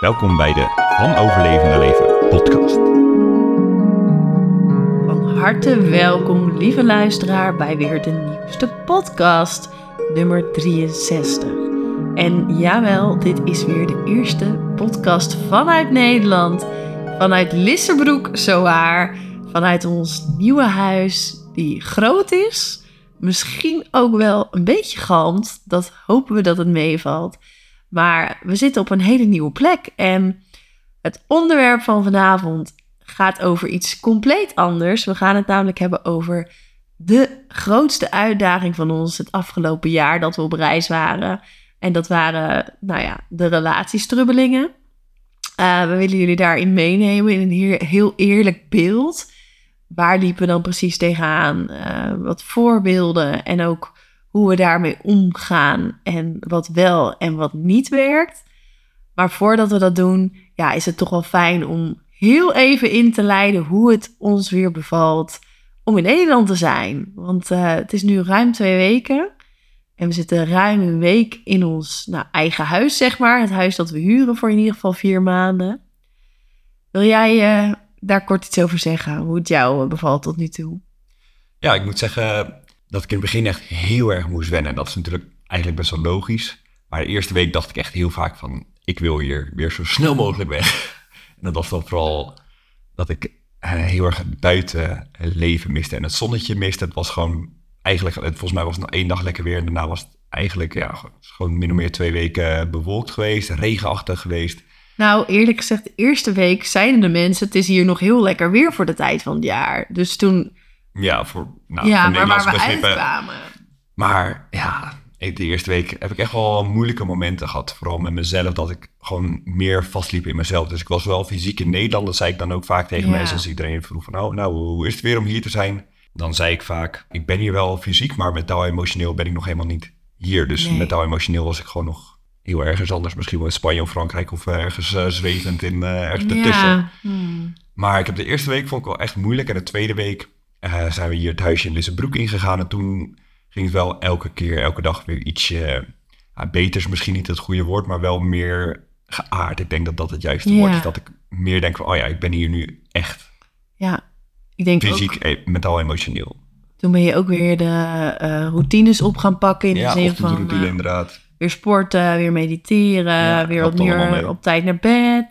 Welkom bij de Van Overleven naar Leven podcast. Van harte welkom, lieve luisteraar, bij weer de nieuwste podcast, nummer 63. En jawel, dit is weer de eerste podcast vanuit Nederland, vanuit Lissabroek, zowaar, vanuit ons nieuwe huis, die groot is, misschien ook wel een beetje galmt. Dat hopen we dat het meevalt. Maar we zitten op een hele nieuwe plek en het onderwerp van vanavond gaat over iets compleet anders. We gaan het namelijk hebben over de grootste uitdaging van ons het afgelopen jaar dat we op reis waren. En dat waren, nou ja, de relatiestrubbelingen. Uh, we willen jullie daarin meenemen in een heel eerlijk beeld. Waar liepen we dan precies tegenaan? Uh, wat voorbeelden en ook hoe we daarmee omgaan en wat wel en wat niet werkt. Maar voordat we dat doen, ja, is het toch wel fijn om heel even in te leiden hoe het ons weer bevalt om in Nederland te zijn. Want uh, het is nu ruim twee weken en we zitten ruim een week in ons nou, eigen huis, zeg maar. Het huis dat we huren voor in ieder geval vier maanden. Wil jij uh, daar kort iets over zeggen, hoe het jou uh, bevalt tot nu toe? Ja, ik moet zeggen dat ik in het begin echt heel erg moest wennen. Dat is natuurlijk eigenlijk best wel logisch. Maar de eerste week dacht ik echt heel vaak van, ik wil hier weer zo snel mogelijk weg. En dat was dan vooral dat ik eh, heel erg het buiten leven miste en het zonnetje miste. Het was gewoon eigenlijk, volgens mij was het nog één dag lekker weer en daarna was het eigenlijk ja, gewoon min of meer twee weken bewolkt geweest, regenachtig geweest. Nou, eerlijk gezegd, de eerste week zeiden de mensen: het is hier nog heel lekker weer voor de tijd van het jaar. Dus toen. Ja, voor, nou, ja voor maar waar we begrippen. uitkwamen. Maar ja, de eerste week heb ik echt wel moeilijke momenten gehad. Vooral met mezelf, dat ik gewoon meer vastliep in mezelf. Dus ik was wel fysiek in Nederland. Dat zei ik dan ook vaak tegen Ja. mensen als iedereen vroeg van... Oh, nou, hoe is het weer om hier te zijn? Dan zei ik vaak, ik ben hier wel fysiek, maar mentaal en emotioneel ben ik nog helemaal niet hier. Dus Nee. mentaal en emotioneel was ik gewoon nog heel ergens anders. Misschien wel in Spanje of Frankrijk of ergens eh, zwevend in eh, ergens ertussen. Ja. Hmm. Maar ik heb de eerste week vond ik wel echt moeilijk. En de tweede week eh, zijn we hier het huisje in Lissabroek ingegaan. En toen ging het wel elke keer, elke dag weer ietsje... ja, beter is misschien niet het goede woord, maar wel meer geaard. Ik denk dat dat het juiste Ja. woord is. Dat ik meer denk van, oh ja, ik ben hier nu echt ja. Ik denk fysiek, ook, eh, mentaal, emotioneel. toen ben je ook weer de eh, routines op gaan pakken. In ja, de zin van eh, inderdaad. weer sporten, weer mediteren, Ja, weer opnieuw op tijd naar bed.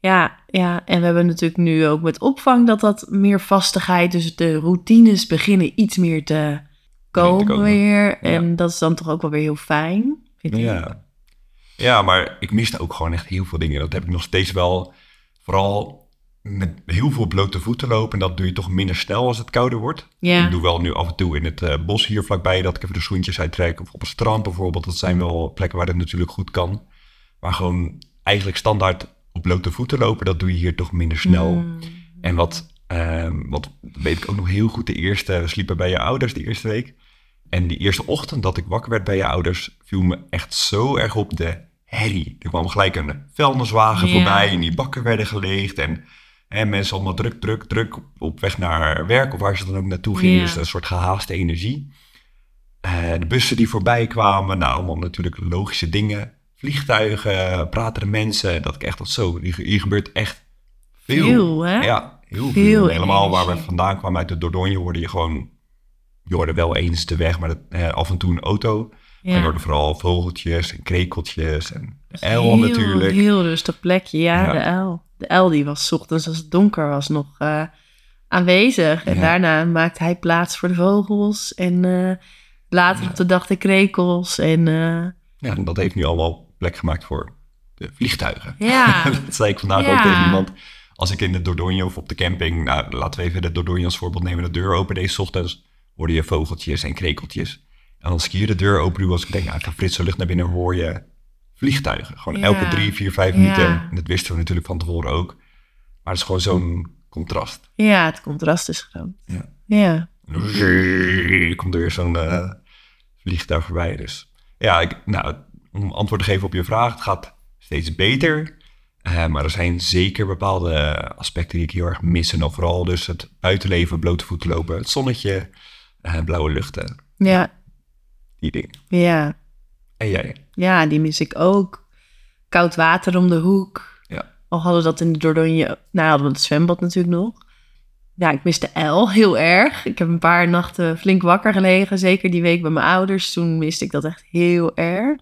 Ja, ja, en we hebben natuurlijk nu ook met opvang dat dat meer vastigheid, dus de routines beginnen iets meer te komen komen. weer. En dat is dan toch ook wel weer heel fijn. Vind ik. Ja. ja, maar ik miste ook gewoon echt heel veel dingen. Dat heb ik nog steeds wel. Vooral met heel veel blote voeten lopen. En dat doe je toch minder snel als het kouder wordt. Ja. Ik doe wel nu af en toe in het eh, bos hier vlakbij dat ik even de schoentjes uittrek. Of op een strand bijvoorbeeld. Dat zijn wel plekken waar dat natuurlijk goed kan. Maar gewoon eigenlijk standaard op blote voeten lopen, dat doe je hier toch minder snel. Mm. En wat, ehm, wat weet ik ook nog heel goed, de eerste, we sliepen bij je ouders de eerste week. En die eerste ochtend dat ik wakker werd bij je ouders, viel me echt zo erg op de herrie. Er kwam gelijk een vuilniswagen voorbij en die bakken werden geleegd. En, en mensen allemaal druk, druk, druk op, op weg naar werk of waar ze dan ook naartoe gingen. Dus een soort gehaaste energie. Eh, de bussen die voorbij kwamen, nou allemaal natuurlijk logische dingen. Vliegtuigen, pratende mensen. Dat ik echt dacht zo, hier, gebeurt echt veel. Veel, hè? Ja, heel veel. Helemaal waar we vandaan kwamen uit de Dordogne hoorde je gewoon... Je hoorde wel eens de weg, maar dat, eh, af en toe een auto. En je hoorde vooral vogeltjes en krekeltjes en de uil heel, natuurlijk. Heel rustig plekje, ja, Ja. de uil. De uil die was ochtends als het donker was nog eh, aanwezig. En Ja. daarna maakte hij plaats voor de vogels. En eh, later op de dag de krekels. En eh, Ja, en dat heeft nu allemaal plek gemaakt voor de vliegtuigen. ja, dat zei ik vandaag Ja. ook tegen iemand. Als ik in de Dordogne of op de camping, nou, laten we even de Dordogne als voorbeeld nemen, de deur open deze ochtends, hoorde je vogeltjes en krekeltjes. En als ik hier de deur open doe, als ik denk, nou, even frisse lucht naar binnen, hoor je vliegtuigen. Gewoon Ja. elke drie, vier, vijf minuten. En dat wisten we natuurlijk van tevoren ook. Maar het is gewoon zo'n contrast. ja, het contrast is groot. Ja. Ja, komt er weer zo'n eh, vliegtuig voorbij. Dus ja, ik, nou, om antwoord te geven op je vraag, het gaat steeds beter. Eh, maar er zijn zeker bepaalde aspecten die ik heel erg mis. En vooral dus het buitenleven, blote voeten lopen, het zonnetje, eh, blauwe luchten, ja, die dingen. ja. En jij? Ja, die mis ik ook. koud water om de hoek. Ja. Al hadden we dat in de Dordogne, nou hadden we het zwembad natuurlijk nog. Ja, ik miste El heel erg. Ik heb een paar nachten flink wakker gelegen, zeker die week bij mijn ouders. Toen miste ik dat echt heel erg.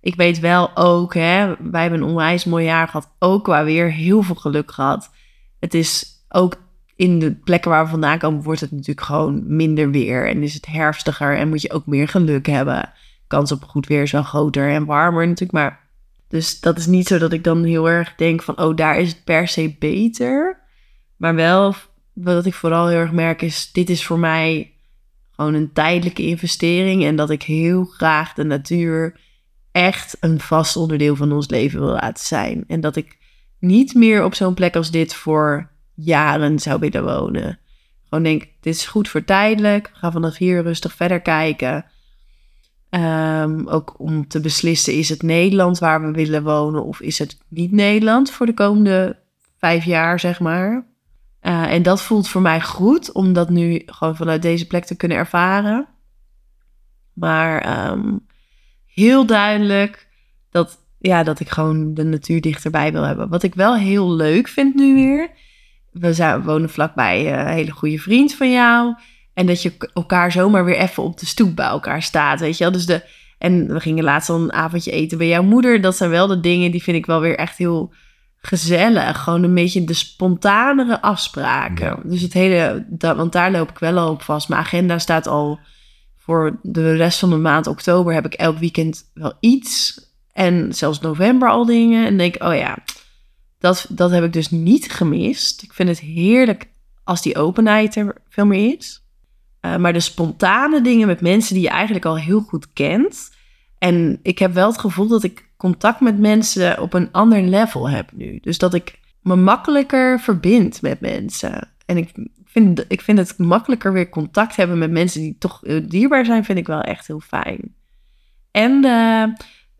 Ik weet wel ook, hè, wij hebben een onwijs mooi jaar gehad, ook qua weer heel veel geluk gehad. Het is ook in de plekken waar we vandaan komen, wordt het natuurlijk gewoon minder weer. En is het herfstiger en moet je ook meer geluk hebben. Kans op goed weer is groter en warmer natuurlijk. Maar dus dat is niet zo dat ik dan heel erg denk van, oh, daar is het per se beter. Maar wel, wat ik vooral heel erg merk is, dit is voor mij gewoon een tijdelijke investering. En dat ik heel graag de natuur echt een vast onderdeel van ons leven wil laten zijn. En dat ik niet meer op zo'n plek als dit voor jaren zou willen wonen. Gewoon denk, dit is goed voor tijdelijk. Ga vanaf hier rustig verder kijken. Ehm, ook om te beslissen, is het Nederland waar we willen wonen of is het niet Nederland voor de komende vijf jaar, zeg maar. Uh, en dat voelt voor mij goed, om dat nu gewoon vanuit deze plek te kunnen ervaren. Maar um, heel duidelijk dat, ja, dat ik gewoon de natuur dichterbij wil hebben. Wat ik wel heel leuk vind nu weer. We, zijn, wonen vlakbij een hele goede vriend van jou. En dat je elkaar zomaar weer even op de stoep bij elkaar staat, weet je wel. Dus de, en we gingen laatst al een avondje eten bij jouw moeder. Dat zijn wel de dingen die vind ik wel weer echt heel gezellig. Gewoon een beetje de spontanere afspraken. Dus het hele, dat, want daar loop ik wel al op vast. Mijn agenda staat al voor de rest van de maand oktober heb ik elk weekend wel iets. En zelfs november al dingen. En denk oh ja, dat, dat heb ik dus niet gemist. Ik vind het heerlijk als die openheid er veel meer is. Uh, maar de spontane dingen met mensen die je eigenlijk al heel goed kent. En ik heb wel het gevoel dat ik contact met mensen op een ander level heb nu. Dus dat ik me makkelijker verbind met mensen. En ik vind, ik vind het makkelijker weer contact hebben met mensen die toch dierbaar zijn, vind ik wel echt heel fijn. En de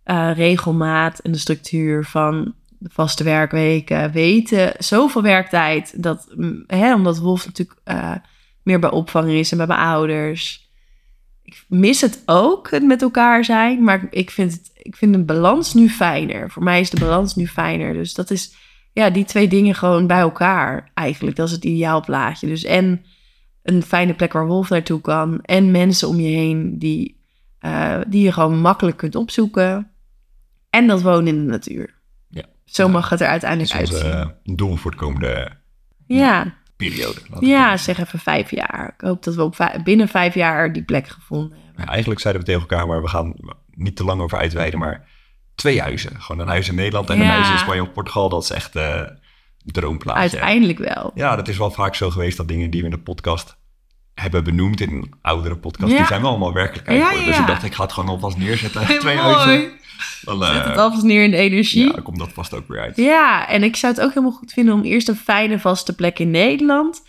uh, regelmaat en de structuur van de vaste werkweken, weten, zoveel werktijd, dat, hè, omdat Wolf natuurlijk uh, meer bij opvang is en bij mijn ouders. Ik mis het ook, het met elkaar zijn, maar ik vind, het, ik vind de balans nu fijner. Voor mij is de balans nu fijner. Dus dat is, ja, die twee dingen gewoon bij elkaar eigenlijk. Dat is het ideaalplaatje. Dus en een fijne plek waar Wolf naartoe kan. En mensen om je heen die, uh, die je gewoon makkelijk kunt opzoeken. En dat wonen in de natuur. Ja. Zo mag het er uiteindelijk Dat is onze uh, doel voor de komende Ja, periode. ja zeg even vijf jaar. Ik hoop dat we op binnen vijf jaar die plek gevonden hebben. Ja, eigenlijk zeiden we tegen elkaar, maar we gaan niet te lang over uitweiden, maar twee huizen. Gewoon een huis in Nederland en een huis in Spanje of Portugal. Dat is echt eh een droomplaatje. Uiteindelijk wel. Ja, dat is wel vaak zo geweest dat dingen die we in de podcast hebben benoemd, in een oudere podcast, Ja. die zijn wel allemaal werkelijkheid geworden. Dus ik dacht, ik ga het gewoon alvast neerzetten. twee Mooi. huizen. Dan, eh, Zet het alvast neer in de energie. ja, dan komt dat vast ook weer uit. Ja, en ik zou het ook helemaal goed vinden om eerst een fijne vaste plek in Nederland.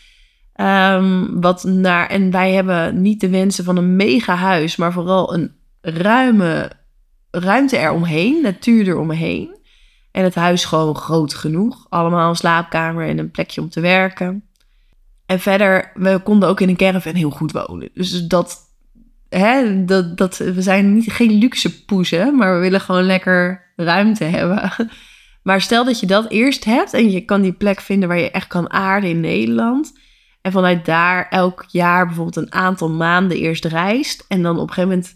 Ehm, wat naar, en wij hebben niet de wensen van een mega huis, maar vooral een ruime ruimte eromheen, natuur eromheen. En het huis gewoon groot genoeg. Allemaal een slaapkamer en een plekje om te werken. En verder, we konden ook in een caravan heel goed wonen. Dus dat, hè, dat, dat we zijn niet, geen luxe poezen, maar we willen gewoon lekker ruimte hebben. Maar stel dat je dat eerst hebt en je kan die plek vinden waar je echt kan aarden in Nederland. En vanuit daar elk jaar bijvoorbeeld een aantal maanden eerst reist. En dan op een gegeven moment,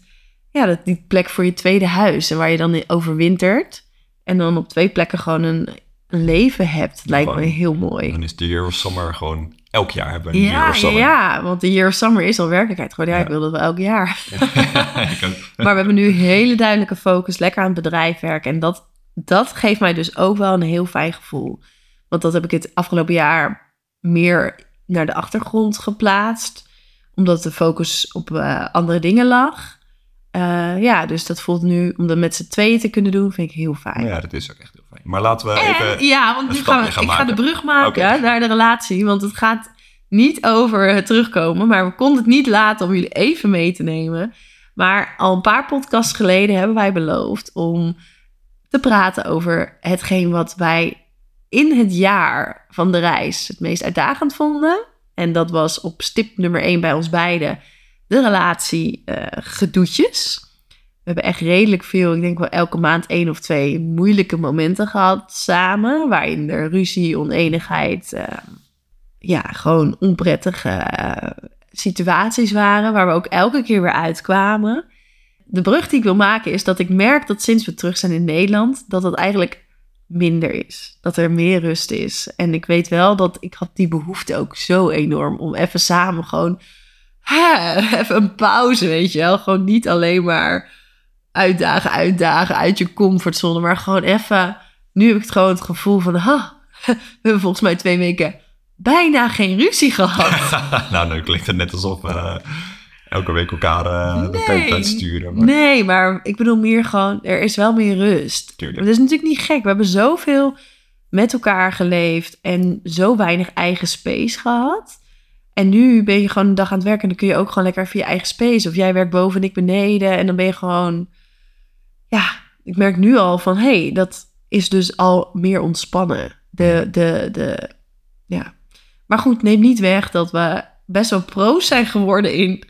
ja, dat die plek voor je tweede huis. En waar je dan in overwintert. En dan op twee plekken gewoon een, een leven hebt. Dat lijkt me heel mooi. Dan is de Year of Summer gewoon elk jaar hebben we een Ja, ja, want de Year of Summer is al werkelijkheid. Gewoon, ja, ik Ja. wil dat wel elk jaar. Ik. Maar we hebben nu hele duidelijke focus, lekker aan het bedrijf werken. En dat, dat geeft mij dus ook wel een heel fijn gevoel. Want dat heb ik het afgelopen jaar meer naar de achtergrond geplaatst. Omdat de focus op eh, andere dingen lag. Eh, ja, dus dat voelt nu, om dat met z'n tweeën te kunnen doen, vind ik heel fijn. Ja, dat is ook echt heel fijn. Maar laten we En- even... ja, want nu gaan we, gaan ik ga de brug maken naar de relatie. Want het gaat niet over het terugkomen. Maar we konden het niet laten om jullie even mee te nemen. Maar al een paar podcasts geleden hebben wij beloofd om te praten over hetgeen wat wij in het jaar van de reis het meest uitdagend vonden. En dat was op stip nummer één bij ons beiden de relatie eh, gedoetjes. We hebben echt redelijk veel, ik denk wel elke maand één of twee moeilijke momenten gehad samen. Waarin er ruzie, oneenigheid, eh, ja, gewoon onprettige eh, situaties waren. Waar we ook elke keer weer uitkwamen. De brug die ik wil maken is dat ik merk dat sinds we terug zijn in Nederland, dat dat eigenlijk minder is. Dat er meer rust is. En ik weet wel dat ik had die behoefte ook zo enorm om even samen gewoon hè, even een pauze, weet je wel. Gewoon niet alleen maar uitdagen, uitdagen uit je comfortzone, maar gewoon even. Nu heb ik het gewoon het gevoel van, ha, we hebben volgens mij twee weken bijna geen ruzie gehad. nou, dan klinkt het net alsof we elke week elkaar uh, de tijd sturen. Maar... Nee, maar ik bedoel meer gewoon, er is wel meer rust. Tuurlijk. Het is natuurlijk niet gek. We hebben zoveel met elkaar geleefd en zo weinig eigen space gehad. En nu ben je gewoon een dag aan het werken en dan kun je ook gewoon lekker even je eigen space. Of jij werkt boven en ik beneden en dan ben je gewoon... Ja, ik merk nu al van, hé, hey, dat is dus al meer ontspannen. De, de, de, ja. Maar goed, neem niet weg dat we best wel pro's zijn geworden in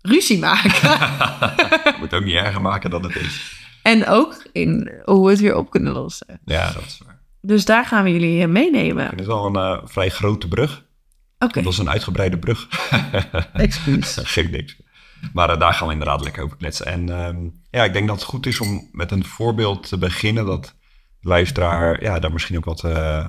ruzie maken. Moet ook niet erger maken dan het is. En ook in hoe we het weer op kunnen lossen. Ja, dat is waar. Dus daar gaan we jullie in meenemen. Het is wel een eh, vrij grote brug. Oké, Dat is een uitgebreide brug. excuus. Geeft niks. Maar eh, daar gaan we inderdaad lekker over kletsen. En ehm, ja, ik denk dat het goed is om met een voorbeeld te beginnen. Dat de luisteraar ja, daar misschien ook wat eh,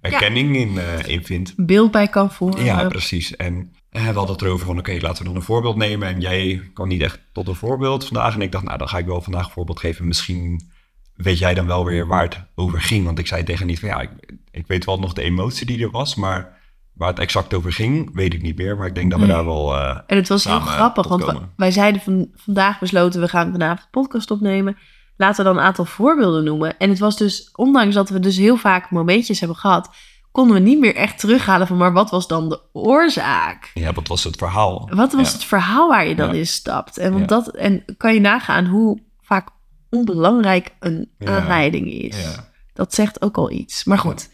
herkenning in, eh, in vindt. Beeld bij kan voeren. Ja, precies. En we hadden het erover van, oké, laten we dan een voorbeeld nemen. En jij kwam niet echt tot een voorbeeld vandaag. En ik dacht, nou, dan ga ik wel vandaag een voorbeeld geven. Misschien weet jij dan wel weer waar het over ging. Want ik zei tegen niet van, ja, ik, ik weet wel nog de emotie die er was. Maar waar het exact over ging, weet ik niet meer. Maar ik denk dat we Nee. daar wel... eh, En het was heel grappig, want wij zeiden van, vandaag besloten we gaan vanavond podcast opnemen. Laten we dan een aantal voorbeelden noemen. En het was dus, ondanks dat we dus heel vaak momentjes hebben gehad, konden we niet meer echt terughalen van, maar wat was dan de oorzaak? ja, wat was het verhaal? Wat was Ja. het verhaal waar je dan Ja. in stapt? En, want Ja. dat, en kan je nagaan hoe vaak onbelangrijk een aanleiding is. Ja. Dat zegt ook al iets. Maar goed.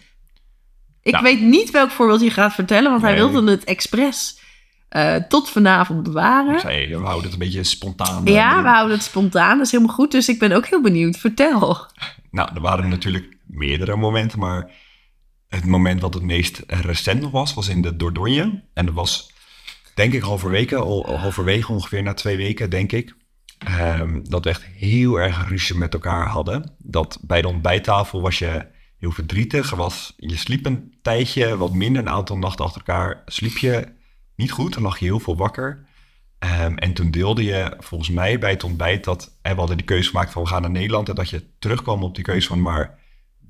Ik Nou. weet niet welk voorbeeld je gaat vertellen, want hij Nee. wilde het expres eh, tot vanavond bewaren. Zei, we houden het een beetje spontaan. eh, Ja, erin. we houden het spontaan. Dat is helemaal goed. Dus ik ben ook heel benieuwd. Vertel. Nou, er waren natuurlijk meerdere momenten, maar het moment wat het meest recent was, was in de Dordogne. En dat was, denk ik, halverwege, al, al halverwege ongeveer na twee weken, denk ik. ehm, dat we echt heel erg ruzie met elkaar hadden. Dat bij de ontbijttafel was je heel verdrietig. Er was, je sliep een tijdje, wat minder, een aantal nachten achter elkaar sliep je niet goed. Dan lag je heel veel wakker. Ehm, en toen deelde je volgens mij bij het ontbijt dat hè, we hadden die keuze gemaakt van we gaan naar Nederland. En dat je terugkwam op die keuze van maar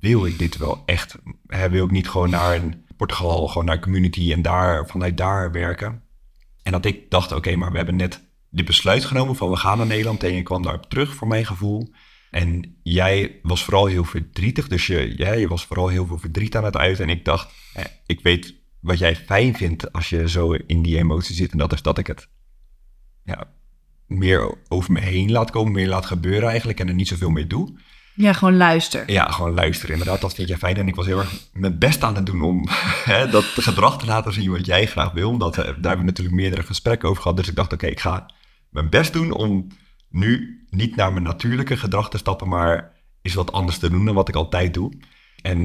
wil ik dit wel echt? Hè, wil ik niet gewoon naar een Portugal, gewoon naar community en daar vanuit daar werken? En dat ik dacht, oké, maar we hebben net dit besluit genomen van we gaan naar Nederland en je kwam daarop terug voor mijn gevoel. En jij was vooral heel verdrietig, dus je, ja, je was vooral heel veel verdriet aan het uiten. En ik dacht, hè, ik weet wat jij fijn vindt als je zo in die emotie zit. En dat is dat ik het ja, meer over me heen laat komen, meer laat gebeuren eigenlijk en er niet zoveel mee doe. Ja, gewoon luister. Ja, gewoon luisteren. Inderdaad, dat vind jij fijn. En ik was heel erg mijn best aan het doen om hè, dat gedrag te laten zien wat jij graag wil. Omdat, eh, daar hebben we natuurlijk meerdere gesprekken over gehad. Dus ik dacht, oké, ik ga mijn best doen om nu niet naar mijn natuurlijke gedrag te stappen, maar is wat anders te doen dan wat ik altijd doe. En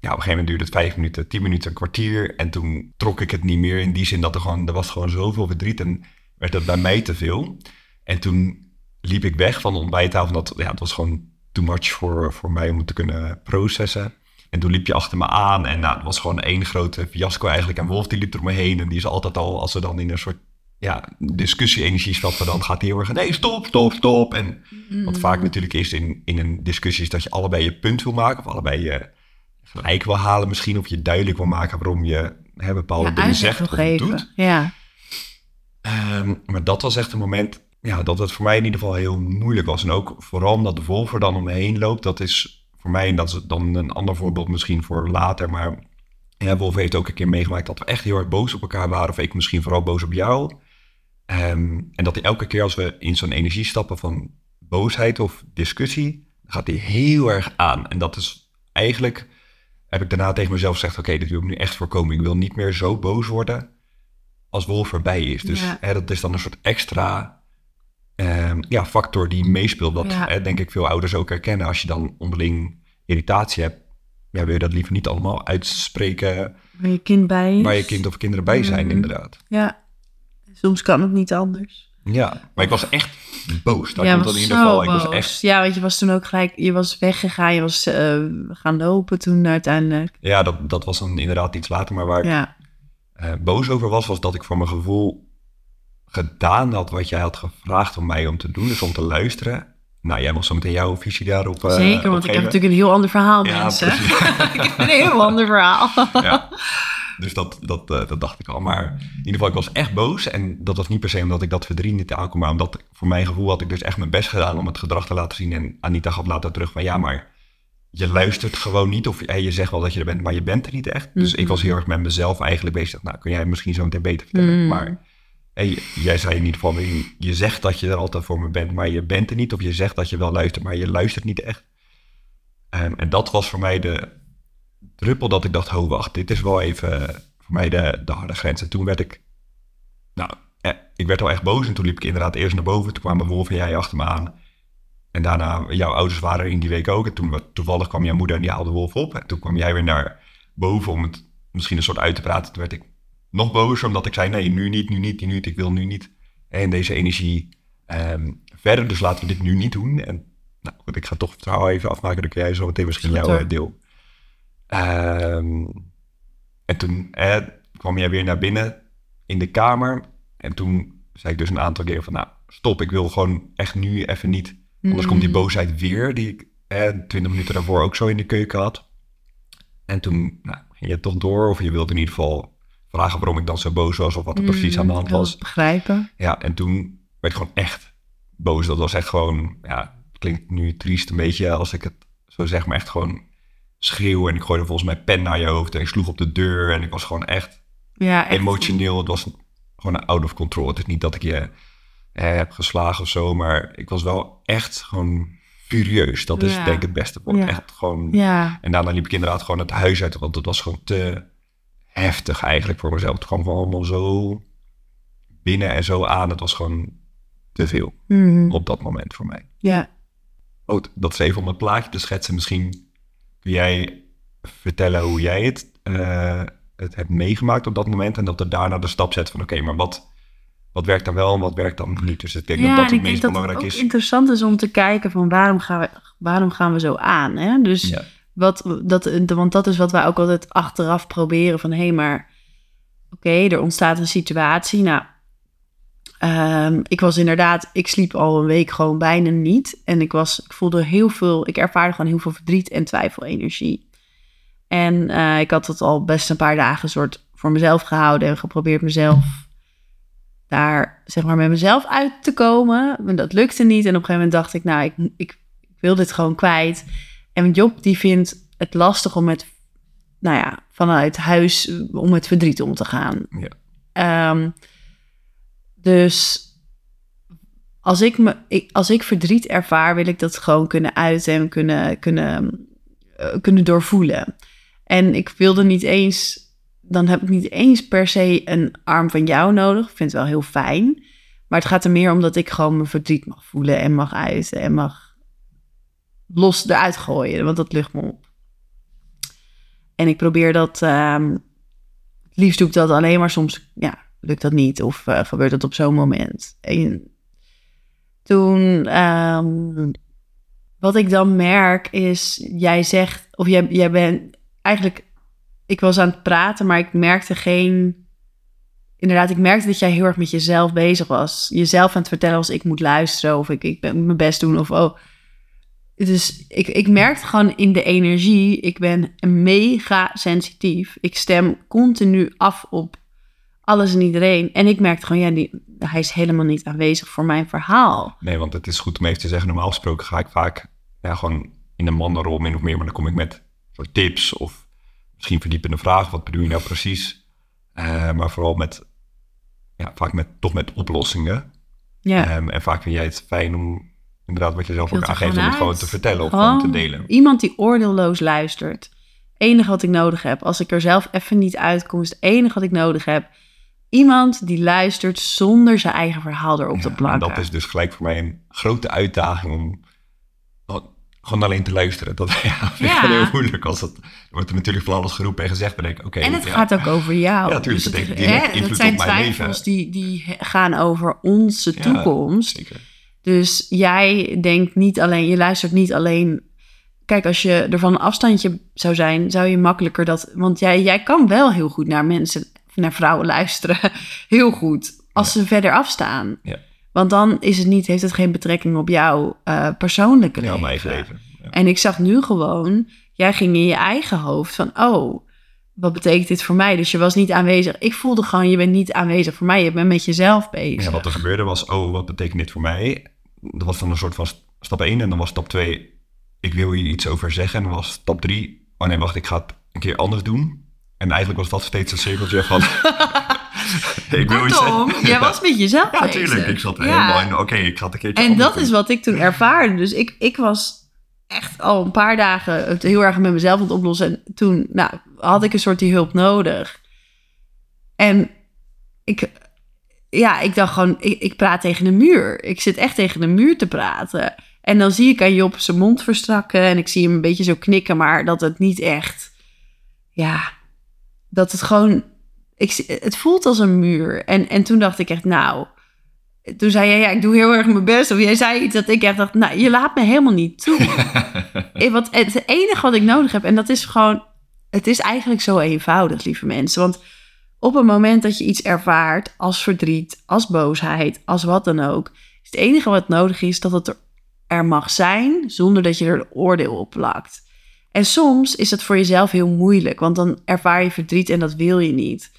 ja, op een gegeven moment duurde het vijf minuten, tien minuten, een kwartier. En toen trok ik het niet meer in die zin dat er gewoon, er was gewoon zoveel verdriet en werd het bij mij te veel. En toen liep ik weg van de ontbijttafel. Dat, ja, het was gewoon too much voor, voor mij om te kunnen processen. En toen liep je achter me aan en nou, het was gewoon één grote fiasco eigenlijk. En Wolf die liep er me heen en die is altijd al, als we dan in een soort ja, discussie-energie stappen, dan gaat heel erg, nee, stop, stop, stop. En wat vaak natuurlijk is in, in een discussie is dat je allebei je punt wil maken, of allebei je gelijk wil halen misschien, of je duidelijk wil maken waarom je hè, bepaalde Ja, dingen zegt of geven. doet. Ja. Ehm, maar dat was echt een moment ja, dat het voor mij in ieder geval heel moeilijk was. En ook vooral omdat de Wolf er dan om me heen loopt. Dat is voor mij, en dat is dan een ander voorbeeld misschien voor later. Maar ja, Wolf heeft ook een keer meegemaakt dat we echt heel erg boos op elkaar waren. Of ik misschien vooral boos op jou. Ehm, en dat hij elke keer als we in zo'n energie stappen van boosheid of discussie, gaat hij heel erg aan. En dat is eigenlijk, heb ik daarna tegen mezelf gezegd, oké, dit wil ik nu echt voorkomen. Ik wil niet meer zo boos worden als Wolf erbij is. Dus Ja. hè, dat is dan een soort extra ehm, ja, factor die meespeelt. Dat Ja. hè, denk ik veel ouders ook herkennen. Als je dan onderling irritatie hebt, ja, wil je dat liever niet allemaal uitspreken Waar je kind bij is. waar je kind of kinderen bij zijn, Mhm. inderdaad. Ja. Soms kan het niet anders. Ja, maar ik was echt boos. Dat ja, was in ieder geval. Ik was echt, Ja, want je was toen ook gelijk... Je was weggegaan, je was eh, gaan lopen toen uiteindelijk. ja, dat, dat was dan inderdaad iets later. Maar waar ik Ja. eh, boos over was, was dat ik voor mijn gevoel gedaan had wat jij had gevraagd om mij om te doen. Dus om te luisteren. Nou, jij mag zo meteen jouw visie daarop eh, Zeker, want ik heb natuurlijk een heel ander verhaal, Ja, mensen. ik heb een heel ander verhaal. ja. Dus dat, dat, eh, dat dacht ik al. Maar in ieder geval, ik was echt boos. En dat was niet per se omdat ik dat verdriet niet aankom. Maar omdat voor mijn gevoel had ik dus echt mijn best gedaan om het gedrag te laten zien. En Anita gaf later terug van ja, maar je luistert gewoon niet. Of hey, je zegt wel dat je er bent, maar je bent er niet echt. Dus ik was heel erg met mezelf eigenlijk bezig. Nou, kun jij misschien zo meteen beter vertellen. Mm. Maar hey, jij zei in ieder geval, je zegt dat je er altijd voor me bent, maar je bent er niet. Of je zegt dat je wel luistert, maar je luistert niet echt. Ehm, en dat was voor mij de druppel dat ik dacht, oh wacht, dit is wel even eh, voor mij de, de harde grens. En toen werd ik, nou, eh, ik werd al echt boos. En toen liep ik inderdaad eerst naar boven. Toen kwamen Wolf en jij achter me aan. En daarna, jouw ouders waren in die week ook. En toen toevallig kwam jouw moeder en die haalde Wolf op. En toen kwam jij weer naar boven om het misschien een soort uit te praten. Toen werd ik nog bozer, omdat ik zei, nee, nu niet, nu niet, nu niet. Ik wil nu niet en deze energie ehm, verder. Dus laten we dit nu niet doen. En nou goed, ik ga toch het verhaal even afmaken. Dan kun jij zo meteen misschien jouw eh, deel. Ehm, en toen eh, kwam jij weer naar binnen in de kamer. En toen zei ik dus een aantal keer van, nou, stop. Ik wil gewoon echt nu even niet. Anders komt die Mm. boosheid weer, die ik eh, 20 minuten daarvoor ook zo in de keuken had. En toen nou, ging je toch door, of je wilde in ieder geval vragen waarom ik dan zo boos was, of wat er precies aan de hand Ik wil was. begrijpen. Ja, en toen werd ik gewoon echt boos. Dat was echt gewoon, ja, het klinkt nu triest een beetje als ik het zo zeg, maar echt gewoon schreeuwen. En ik gooide volgens mij pen naar je hoofd en ik sloeg op de deur. En ik was gewoon echt Ja, echt. emotioneel. Het was gewoon out of control. Het is niet dat ik je eh, heb geslagen of zo, maar ik was wel echt gewoon furieus. Dat is Ja. denk ik het beste woord. Ja. Echt gewoon... Ja, En daarna liep ik inderdaad gewoon het huis uit, want het was gewoon te heftig eigenlijk voor mezelf. Het kwam gewoon allemaal zo binnen en zo aan. Het was gewoon te veel Mhm. op dat moment voor mij. ja. Oh, dat is even om het plaatje te schetsen. Misschien kun jij vertellen hoe jij het, eh, het hebt meegemaakt op dat moment. En dat er daarna de stap zet van oké, maar wat, wat werkt dan wel en wat werkt dan niet? Dus ik denk dat ja, dat het meest het belangrijk ook is. interessant is om te kijken van waarom gaan we, waarom gaan we zo aan. Hè? Dus Ja. wat, dat, want dat is wat wij ook altijd achteraf proberen van hé, maar oké, er ontstaat een situatie. Nou, ehm, ik was inderdaad, ik sliep al een week gewoon bijna niet. En ik, was, ik voelde heel veel, ik ervaarde gewoon heel veel verdriet en twijfelenergie. En eh, ik had het al best een paar dagen soort voor mezelf gehouden en geprobeerd mezelf daar zeg maar met mezelf uit te komen. Maar dat lukte niet. En op een gegeven moment dacht ik, nou, ik, ik, ik wil dit gewoon kwijt. En Job die vindt het lastig om met, nou ja, vanuit huis om met verdriet om te gaan. Ja. Ehm, dus als ik, me, als ik verdriet ervaar, wil ik dat gewoon kunnen uiten en kunnen, kunnen, eh, kunnen doorvoelen. En ik wilde niet eens, dan heb ik niet eens per se een arm van jou nodig. Ik vind het wel heel fijn. Maar het gaat er meer om dat ik gewoon mijn verdriet mag voelen en mag uiten en mag los eruit gooien, want dat lucht me op. En ik probeer dat, ehm, liefst doe ik dat alleen maar soms, ja, lukt dat niet of eh, gebeurt dat op zo'n moment. En toen, ehm, wat ik dan merk is, jij zegt, of jij, jij bent eigenlijk, ik was aan het praten, maar ik merkte geen, inderdaad, ik merkte dat jij heel erg met jezelf bezig was. Jezelf aan het vertellen als ik moet luisteren of ik, ik ben mijn best doen of oh. Dus ik, ik merkte gewoon in de energie, ik ben mega sensitief. Ik stem continu af op alles en iedereen. En ik merkte gewoon, ja, die, hij is helemaal niet aanwezig voor mijn verhaal. Nee, want het is goed om even te zeggen, normaal gesproken ga ik vaak ja, gewoon in een mannenrol min of meer, maar dan kom ik met soort tips of misschien verdiepende vragen. Wat bedoel je nou precies? Eh, maar vooral met, ja, vaak met, toch met oplossingen. Ja. Ehm, en vaak vind jij het fijn om, inderdaad wat je zelf ook aangeeft, om het gewoon te vertellen of Gewoon gewoon te delen. Iemand die oordeelloos luistert. enige wat ik nodig heb. Als ik er zelf even niet uitkom, is het enige wat ik nodig heb. Iemand die luistert zonder zijn eigen verhaal erop te plakken. en dat is dus gelijk voor mij een grote uitdaging om gewoon alleen te luisteren. Dat ja, vind Ja. heel moeilijk. Als dat, wordt er natuurlijk van alles geroepen en gezegd. Ben ik, oké. en het ja, gaat ook over jou. Ja, tuurlijk, Dus het hè, dat zijn twijfels die, die gaan over onze toekomst. Zeker. Dus jij denkt niet alleen, je luistert niet alleen. Kijk, als je er van een afstandje zou zijn, zou je makkelijker dat. Want jij, jij kan wel heel goed naar mensen, naar vrouwen luisteren. Heel goed. Als ze verder afstaan. Ja. Want dan is het niet, heeft het geen betrekking op jouw eh, persoonlijke Ja, leven. mijn leven. Ja. En ik zag nu gewoon, jij ging in je eigen hoofd van, oh, wat betekent dit voor mij? Dus je was niet aanwezig. Ik voelde gewoon, je bent niet aanwezig voor mij. Je bent met jezelf bezig. Ja, wat er gebeurde was, oh, wat betekent dit voor mij? Dat was dan een soort van st- stap 1. En dan was stap 2, ik wil hier iets over zeggen. En dan was stap 3, oh nee, wacht, ik ga het een keer anders doen. En eigenlijk was dat steeds een cirkeltje van... ik wil Kortom, jij was met jezelf Ja, bezig. tuurlijk. Ik zat helemaal in, oké, ik het een keertje En dat is wat ik toen ervaarde. Dus ik, ik was echt al een paar dagen het heel erg met mezelf aan het oplossen. En toen nou, had ik een soort die hulp nodig. En ik, ja, ik dacht gewoon, ik, ik praat tegen een muur. Ik zit echt tegen een muur te praten. En dan zie ik aan Job zijn mond verstrakken. En ik zie hem een beetje zo knikken, maar dat het niet echt... Ja, dat het gewoon... Ik, het voelt als een muur. En, en toen dacht ik echt, nou... Toen zei jij, ja, ik doe heel erg mijn best. Of jij zei iets dat ik echt dacht, nou, je laat me helemaal niet toe. Wat, het enige wat ik nodig heb, en dat is gewoon... Het is eigenlijk zo eenvoudig, lieve mensen. Want op het moment dat je iets ervaart als verdriet, als boosheid, als wat dan ook... is het enige wat nodig is dat het er, er mag zijn... zonder dat je er een oordeel op plakt. En soms is het voor jezelf heel moeilijk, want dan ervaar je verdriet en dat wil je niet.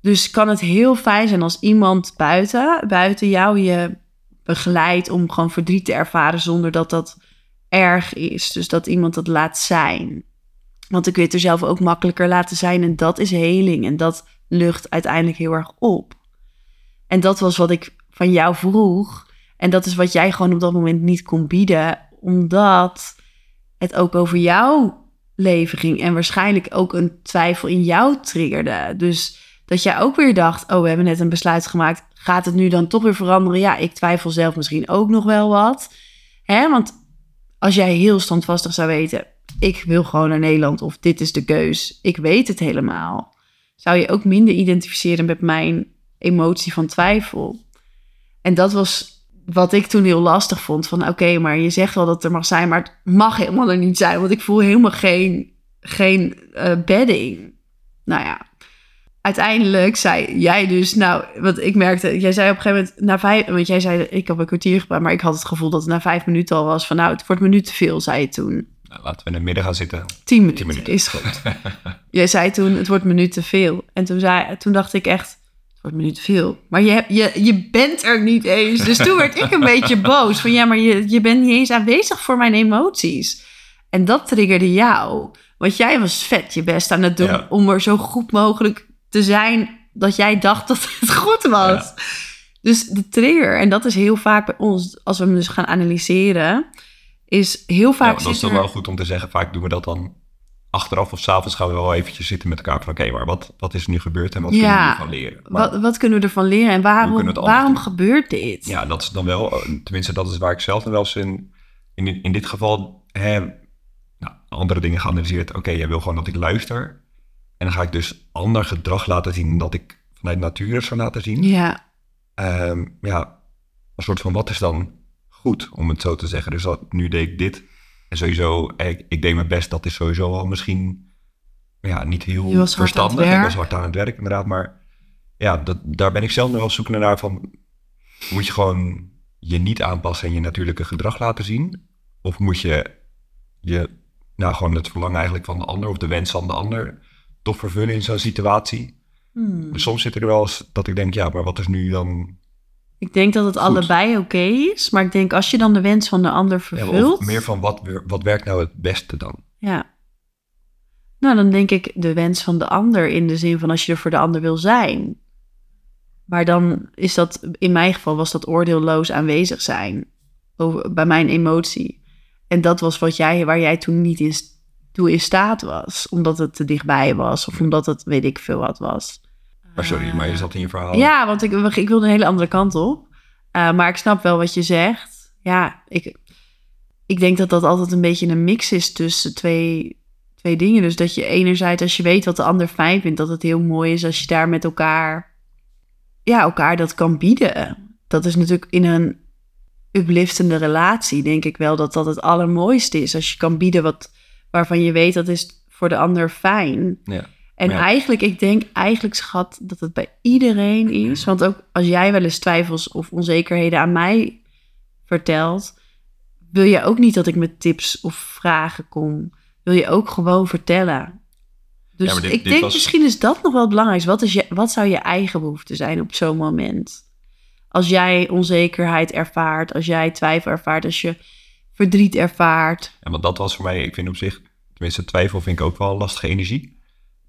Dus kan het heel fijn zijn als iemand buiten, buiten jou je begeleidt om gewoon verdriet te ervaren zonder dat dat erg is. Dus dat iemand dat laat zijn. Want je het er zelf ook makkelijker laten zijn en dat is heling en dat lucht uiteindelijk heel erg op. En dat was wat ik van jou vroeg. En dat is wat jij gewoon op dat moment niet kon bieden, omdat het ook over jouw leven ging en waarschijnlijk ook een twijfel in jou triggerde. Dus dat jij ook weer dacht: Oh, we hebben net een besluit gemaakt. Gaat het nu dan toch weer veranderen? Ja, ik twijfel zelf misschien ook nog wel wat. Hè? Want als jij heel standvastig zou weten: Ik wil gewoon naar Nederland of dit is de keus, ik weet het helemaal, zou je ook minder identificeren met mijn emotie van twijfel. En dat was wat ik toen heel lastig vond. Van oké, maar je zegt wel dat het er mag zijn, maar het mag helemaal er niet zijn. Want ik voel helemaal geen, geen eh, bedding. Nou ja, uiteindelijk zei jij dus, nou, want ik merkte, jij zei op een gegeven moment na vijf, want jij zei, ik heb een kwartier gepraat, maar ik had het gevoel dat het na vijf minuten al was van, nou, het wordt me nu te veel, zei je toen. Nou, laten we in het midden gaan zitten. Tien minuten, minuten. is goed. jij zei toen, het wordt me nu te veel. En toen, zei, toen dacht ik echt, wordt me te veel. Maar je, hebt- je, je bent er niet eens. Dus toen werd ik een beetje boos. Van ja, maar je, je bent niet eens aanwezig voor mijn emoties. En dat triggerde jou. Want jij was vet je best aan het doen Ja. om er zo goed mogelijk te zijn dat jij dacht dat het goed was. Dus de trigger, en dat is heel vaak bij ons, als we hem dus gaan analyseren, is heel Ja, vaak. dat is dan wel goed om te zeggen. Vaak doen we dat dan achteraf of s'avonds gaan we wel eventjes zitten met elkaar van oké, maar wat, wat is er nu gebeurd en wat kunnen we Ja, hiervan leren? Maar, Wat, wat kunnen we ervan leren en waarom, waarom doen? gebeurt dit? ja, dat is dan wel, tenminste dat is waar ik zelf dan wel eens in, in, in dit geval hè, nou, andere dingen geanalyseerd. Oké, jij wil gewoon dat ik luister. En dan ga ik dus ander gedrag laten zien dat ik vanuit nature zou laten zien. Ja, Ehm, ja, een soort van wat is dan goed, om het zo te zeggen. Dus dat, nu deed ik dit. En sowieso, ik, ik deed mijn best. Dat is sowieso al misschien ja, niet heel verstandig. Ik was hard aan het werk, inderdaad. Maar ja, dat, daar ben ik zelf nog wel zoekende naar van... Moet je gewoon je niet aanpassen en je natuurlijke gedrag laten zien? Of moet je je, nou, gewoon het verlangen eigenlijk van de ander... of de wens van de ander toch vervullen in zo'n situatie? Hmm. Dus soms zit er wel eens dat ik denk, ja, maar wat is nu dan ik denk dat het Goed. allebei oké is, maar ik denk als je dan de wens van de ander vervult, meer van wat, wat werkt nou het beste dan? ja. Nou, dan denk ik de wens van de ander in de zin van als je er voor de ander wil zijn. Maar dan is dat, in mijn geval was dat oordeelloos aanwezig zijn over, bij mijn emotie. En dat was wat jij, waar jij toen niet in, toe in staat was, omdat het te dichtbij was of omdat het weet ik veel wat was. Maar Maar sorry, maar je zat in je verhaal. Ja, want ik, ik wilde een hele andere kant op. Eh, maar ik snap wel wat je zegt. Ja, ik, ik denk dat dat altijd een beetje een mix is tussen twee, twee dingen. Dus dat je enerzijds, als je weet wat de ander fijn vindt, dat het heel mooi is als je daar met elkaar, ja, elkaar dat kan bieden. Dat is natuurlijk in een upliftende relatie, denk ik wel, dat dat het allermooiste is. Als je kan bieden wat, waarvan je weet dat is voor de ander fijn. Ja. En Ja. eigenlijk, ik denk eigenlijk, schat, dat het bij iedereen is. Want ook als jij wel eens twijfels of onzekerheden aan mij vertelt, wil je ook niet dat ik met tips of vragen kom. Wil je ook gewoon vertellen. Dus Ja, dit- ik dit denk was- misschien is dat nog wel het belangrijkste. Wat, is je, wat zou je eigen behoefte zijn op zo'n moment? Als jij onzekerheid ervaart, als jij twijfel ervaart, als je verdriet ervaart. En want dat was voor mij, ik vind op zich, tenminste twijfel vind ik ook wel lastige energie.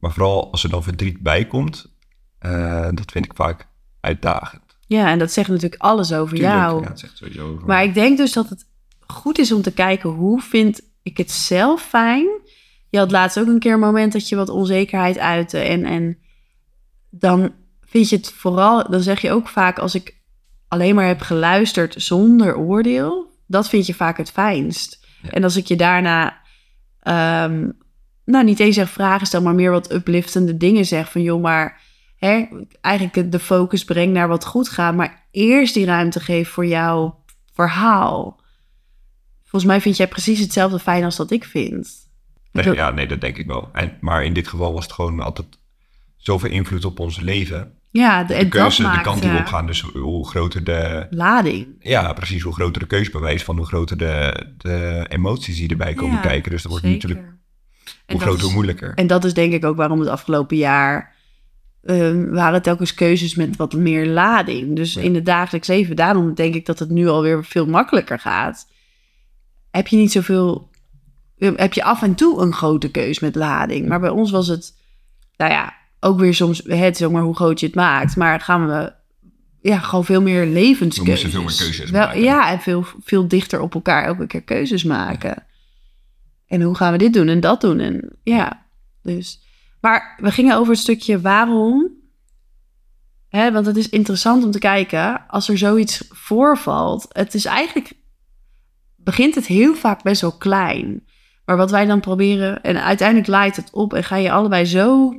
Maar vooral als er dan verdriet bij komt, eh, dat vind ik vaak uitdagend. Ja, en dat zegt natuurlijk alles over Tuurlijk, jou. Ja, het zegt sowieso over Maar ik denk dus dat het goed is om te kijken hoe vind ik het zelf fijn. Je had laatst ook een keer een moment dat je wat onzekerheid uitte. En, en dan vind je het vooral, dan zeg je ook vaak als ik alleen maar heb geluisterd zonder oordeel. Dat vind je vaak het fijnst. Ja. En als ik je daarna, ehm, nou niet eens zeg vragen stel, maar meer wat upliftende dingen zeg. Van joh, maar hè, eigenlijk de focus breng naar wat goed gaat. Maar eerst die ruimte geef voor jouw verhaal. Volgens mij vind jij precies hetzelfde fijn als dat ik vind. Nee, ja, nee, dat denk ik wel. En, maar in dit geval was het gewoon altijd zoveel invloed op ons leven. Ja, de, De keuze, de kant die we eh, opgaan. Dus hoe groter de, lading. ja, precies, hoe groter de keuzebewijs van hoe groter de, de emoties die erbij komen Ja, kijken. Dus dat wordt Zeker. natuurlijk En hoe groter, hoe moeilijker. En dat is denk ik ook waarom het afgelopen jaar ehm, waren telkens keuzes met wat meer lading. Dus Ja. in het dagelijks leven, daarom denk ik dat het nu alweer veel makkelijker gaat. Heb je niet zoveel, heb je af en toe een grote keus met lading. Maar bij ons was het, nou ja, ook weer soms, het zeg maar hoe groot je het maakt. Maar gaan we, ja, gewoon veel meer levenskeuzes. We moesten veel meer keuzes Wel, maken. Ja, en veel, veel dichter op elkaar elke keer keuzes maken. En hoe gaan we dit doen en dat doen? En ja, dus. Maar we gingen over het stukje waarom. Hè, want het is interessant om te kijken als er zoiets voorvalt. Het is eigenlijk. begint het heel vaak best wel klein. Maar wat wij dan proberen. en uiteindelijk laait het op en ga je allebei zo.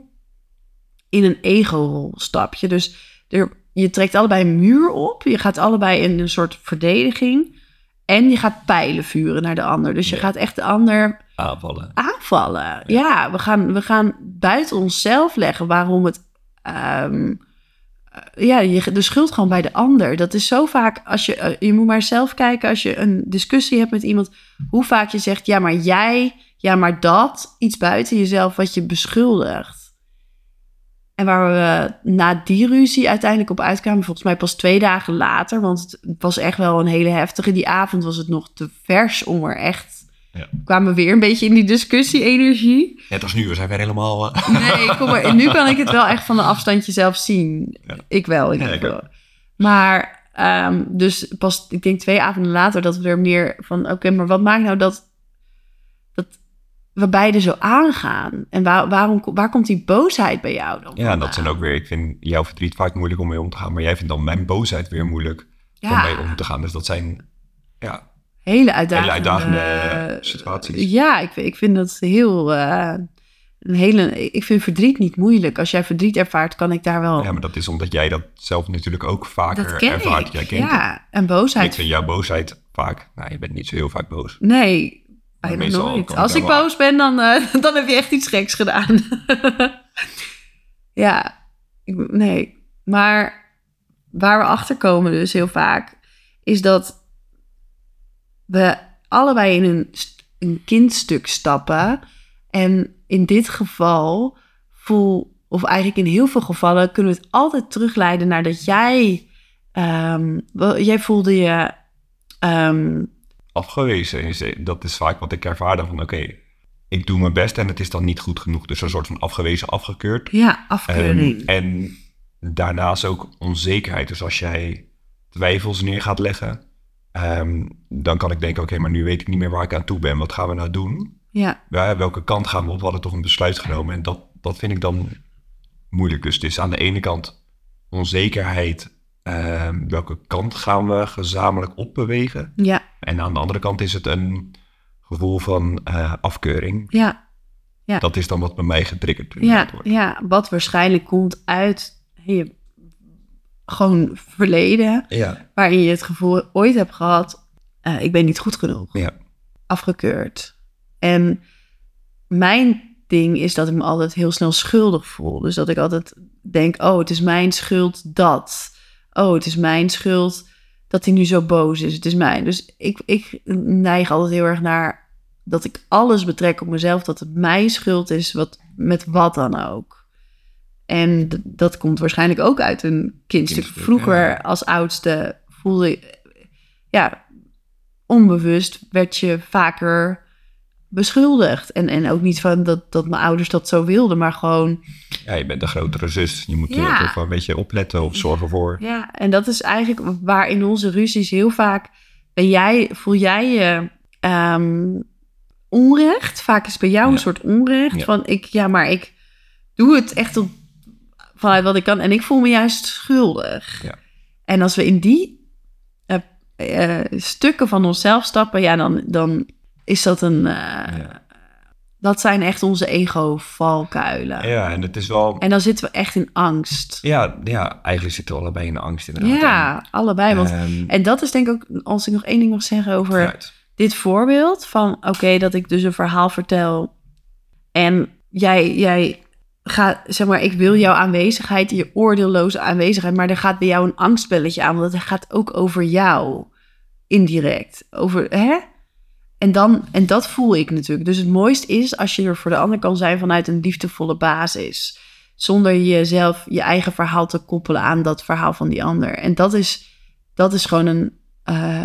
in een ego-rol stap je. Dus er, je trekt allebei een muur op. Je gaat allebei in een soort verdediging. En je gaat pijlen vuren naar de ander. Dus je Ja. gaat echt de ander Aanvallen. aanvallen. Ja, we, gaan, we gaan buiten onszelf leggen waarom het. ehm, eh, ja, je, de schuld gewoon bij de ander. Dat is zo vaak als je. eh, je moet maar zelf kijken als je een discussie hebt met iemand. Hoe vaak je zegt: ja, maar jij, ja, maar dat. Iets buiten jezelf wat je beschuldigt. En waar we na die ruzie uiteindelijk op uitkwamen, volgens mij pas twee dagen later, want het was echt wel een hele heftige. Die avond was het nog te vers om er echt. Ja. Kwamen we weer een beetje in die discussie-energie. Net als nu, we zijn weer helemaal... eh, Nee, kom maar. Nu kan ik het wel echt van een afstandje zelf zien. Ja. Ik wel. Ik Ja, ik wel. Maar ehm, dus pas, ik denk twee avonden later, dat we er meer van, oké, maar wat maakt nou dat we beide zo aangaan? En waar, waarom, waar komt die boosheid bij jou dan? Ja, en dat zijn ook weer... Ik vind jouw verdriet vaak moeilijk om mee om te gaan. Maar jij vindt dan mijn boosheid weer moeilijk om mee om te gaan. Dus dat zijn... Ja, hele uitdagende, Hele uitdagende situaties. Ja, ik, vind- ik vind dat heel. eh, een hele, ik vind verdriet niet moeilijk. Als jij verdriet ervaart, kan ik daar wel. ja, maar dat is omdat jij dat zelf natuurlijk ook vaker dat ken ervaart. ik. Jij kent het. ja, en boosheid. Ik vind jouw boosheid vaak... Nou, je bent niet zo heel vaak boos. Nee, Bijna meestal nooit. ik Als ik boos ben, dan, eh, dan heb je echt iets geks gedaan. ja, ik, nee. Maar waar we achter komen dus heel vaak, is dat we allebei in een, een kindstuk stappen. En in dit geval voel, of eigenlijk in heel veel gevallen, kunnen we het altijd terugleiden naar dat jij, ehm, wel, jij voelde je ehm, Afgewezen, is, dat is vaak wat ik ervaarde van... Oké, ik doe mijn best en het is dan niet goed genoeg. Dus een soort van afgewezen, afgekeurd. Ja, afkeuring. Ehm, en daarnaast ook onzekerheid. Dus als jij twijfels neer gaat leggen, ehm, dan kan ik denken: oké, maar nu weet ik niet meer waar ik aan toe ben. Wat gaan we nou doen? ja, Ja, welke kant gaan we op? We hadden toch een besluit genomen. En dat, dat vind ik dan moeilijk. Dus het is aan de ene kant onzekerheid. Ehm, welke kant gaan we gezamenlijk opbewegen? Ja, En aan de andere kant is het een gevoel van eh, afkeuring. ja, Ja. Dat is dan wat bij mij getriggerd ja, wordt. ja. Wat waarschijnlijk komt uit je gewoon verleden. Ja. Waarin je het gevoel ooit hebt gehad, eh, ik ben niet goed genoeg. Ja. Afgekeurd. En mijn ding is dat ik me altijd heel snel schuldig voel. Dus dat ik altijd denk, oh, het is mijn schuld dat. Oh, het is mijn schuld dat hij nu zo boos is. Het is mijn. Dus ik, ik neig altijd heel erg naar dat ik alles betrek op mezelf. Dat het mijn schuld is, wat, met wat dan ook. En dat komt waarschijnlijk ook uit een kindstuk. Kindstuk, Vroeger ja. als oudste voelde ik, ja, onbewust werd je vaker beschuldigd. En, en ook niet van dat, dat mijn ouders dat zo wilden, maar gewoon ja, je bent de grotere zus. Je moet er toch wel een beetje opletten of zorgen voor. Ja, en dat is eigenlijk waar in onze ruzies heel vaak ben jij, voel jij je ehm, onrecht. Vaak is bij jou een soort onrecht Ja. van ik, ja, maar ik doe het echt op, vanuit wat ik kan en ik voel me juist schuldig. Ja. En als we in die eh, eh, stukken van onszelf stappen, ja, dan, dan is dat een. eh, Ja. Dat zijn echt onze ego-valkuilen. Ja, en het is wel... En dan zitten we echt in angst. Ja, ja, eigenlijk zitten we allebei in de angst inderdaad. Ja, allebei. Want Ehm, En dat is denk ik ook, als ik nog één ding mag zeggen over dit voorbeeld. Van oké, dat ik dus een verhaal vertel. En jij, jij gaat, zeg maar, ik wil jouw aanwezigheid, je oordeelloze aanwezigheid. Maar er gaat bij jou een angstbelletje aan. Want het gaat ook over jou. Indirect. Over, hè? En, dan, en dat voel ik natuurlijk. Dus het mooiste is als je er voor de ander kan zijn vanuit een liefdevolle basis. Zonder jezelf je eigen verhaal te koppelen aan dat verhaal van die ander. En dat is, dat is gewoon een. eh,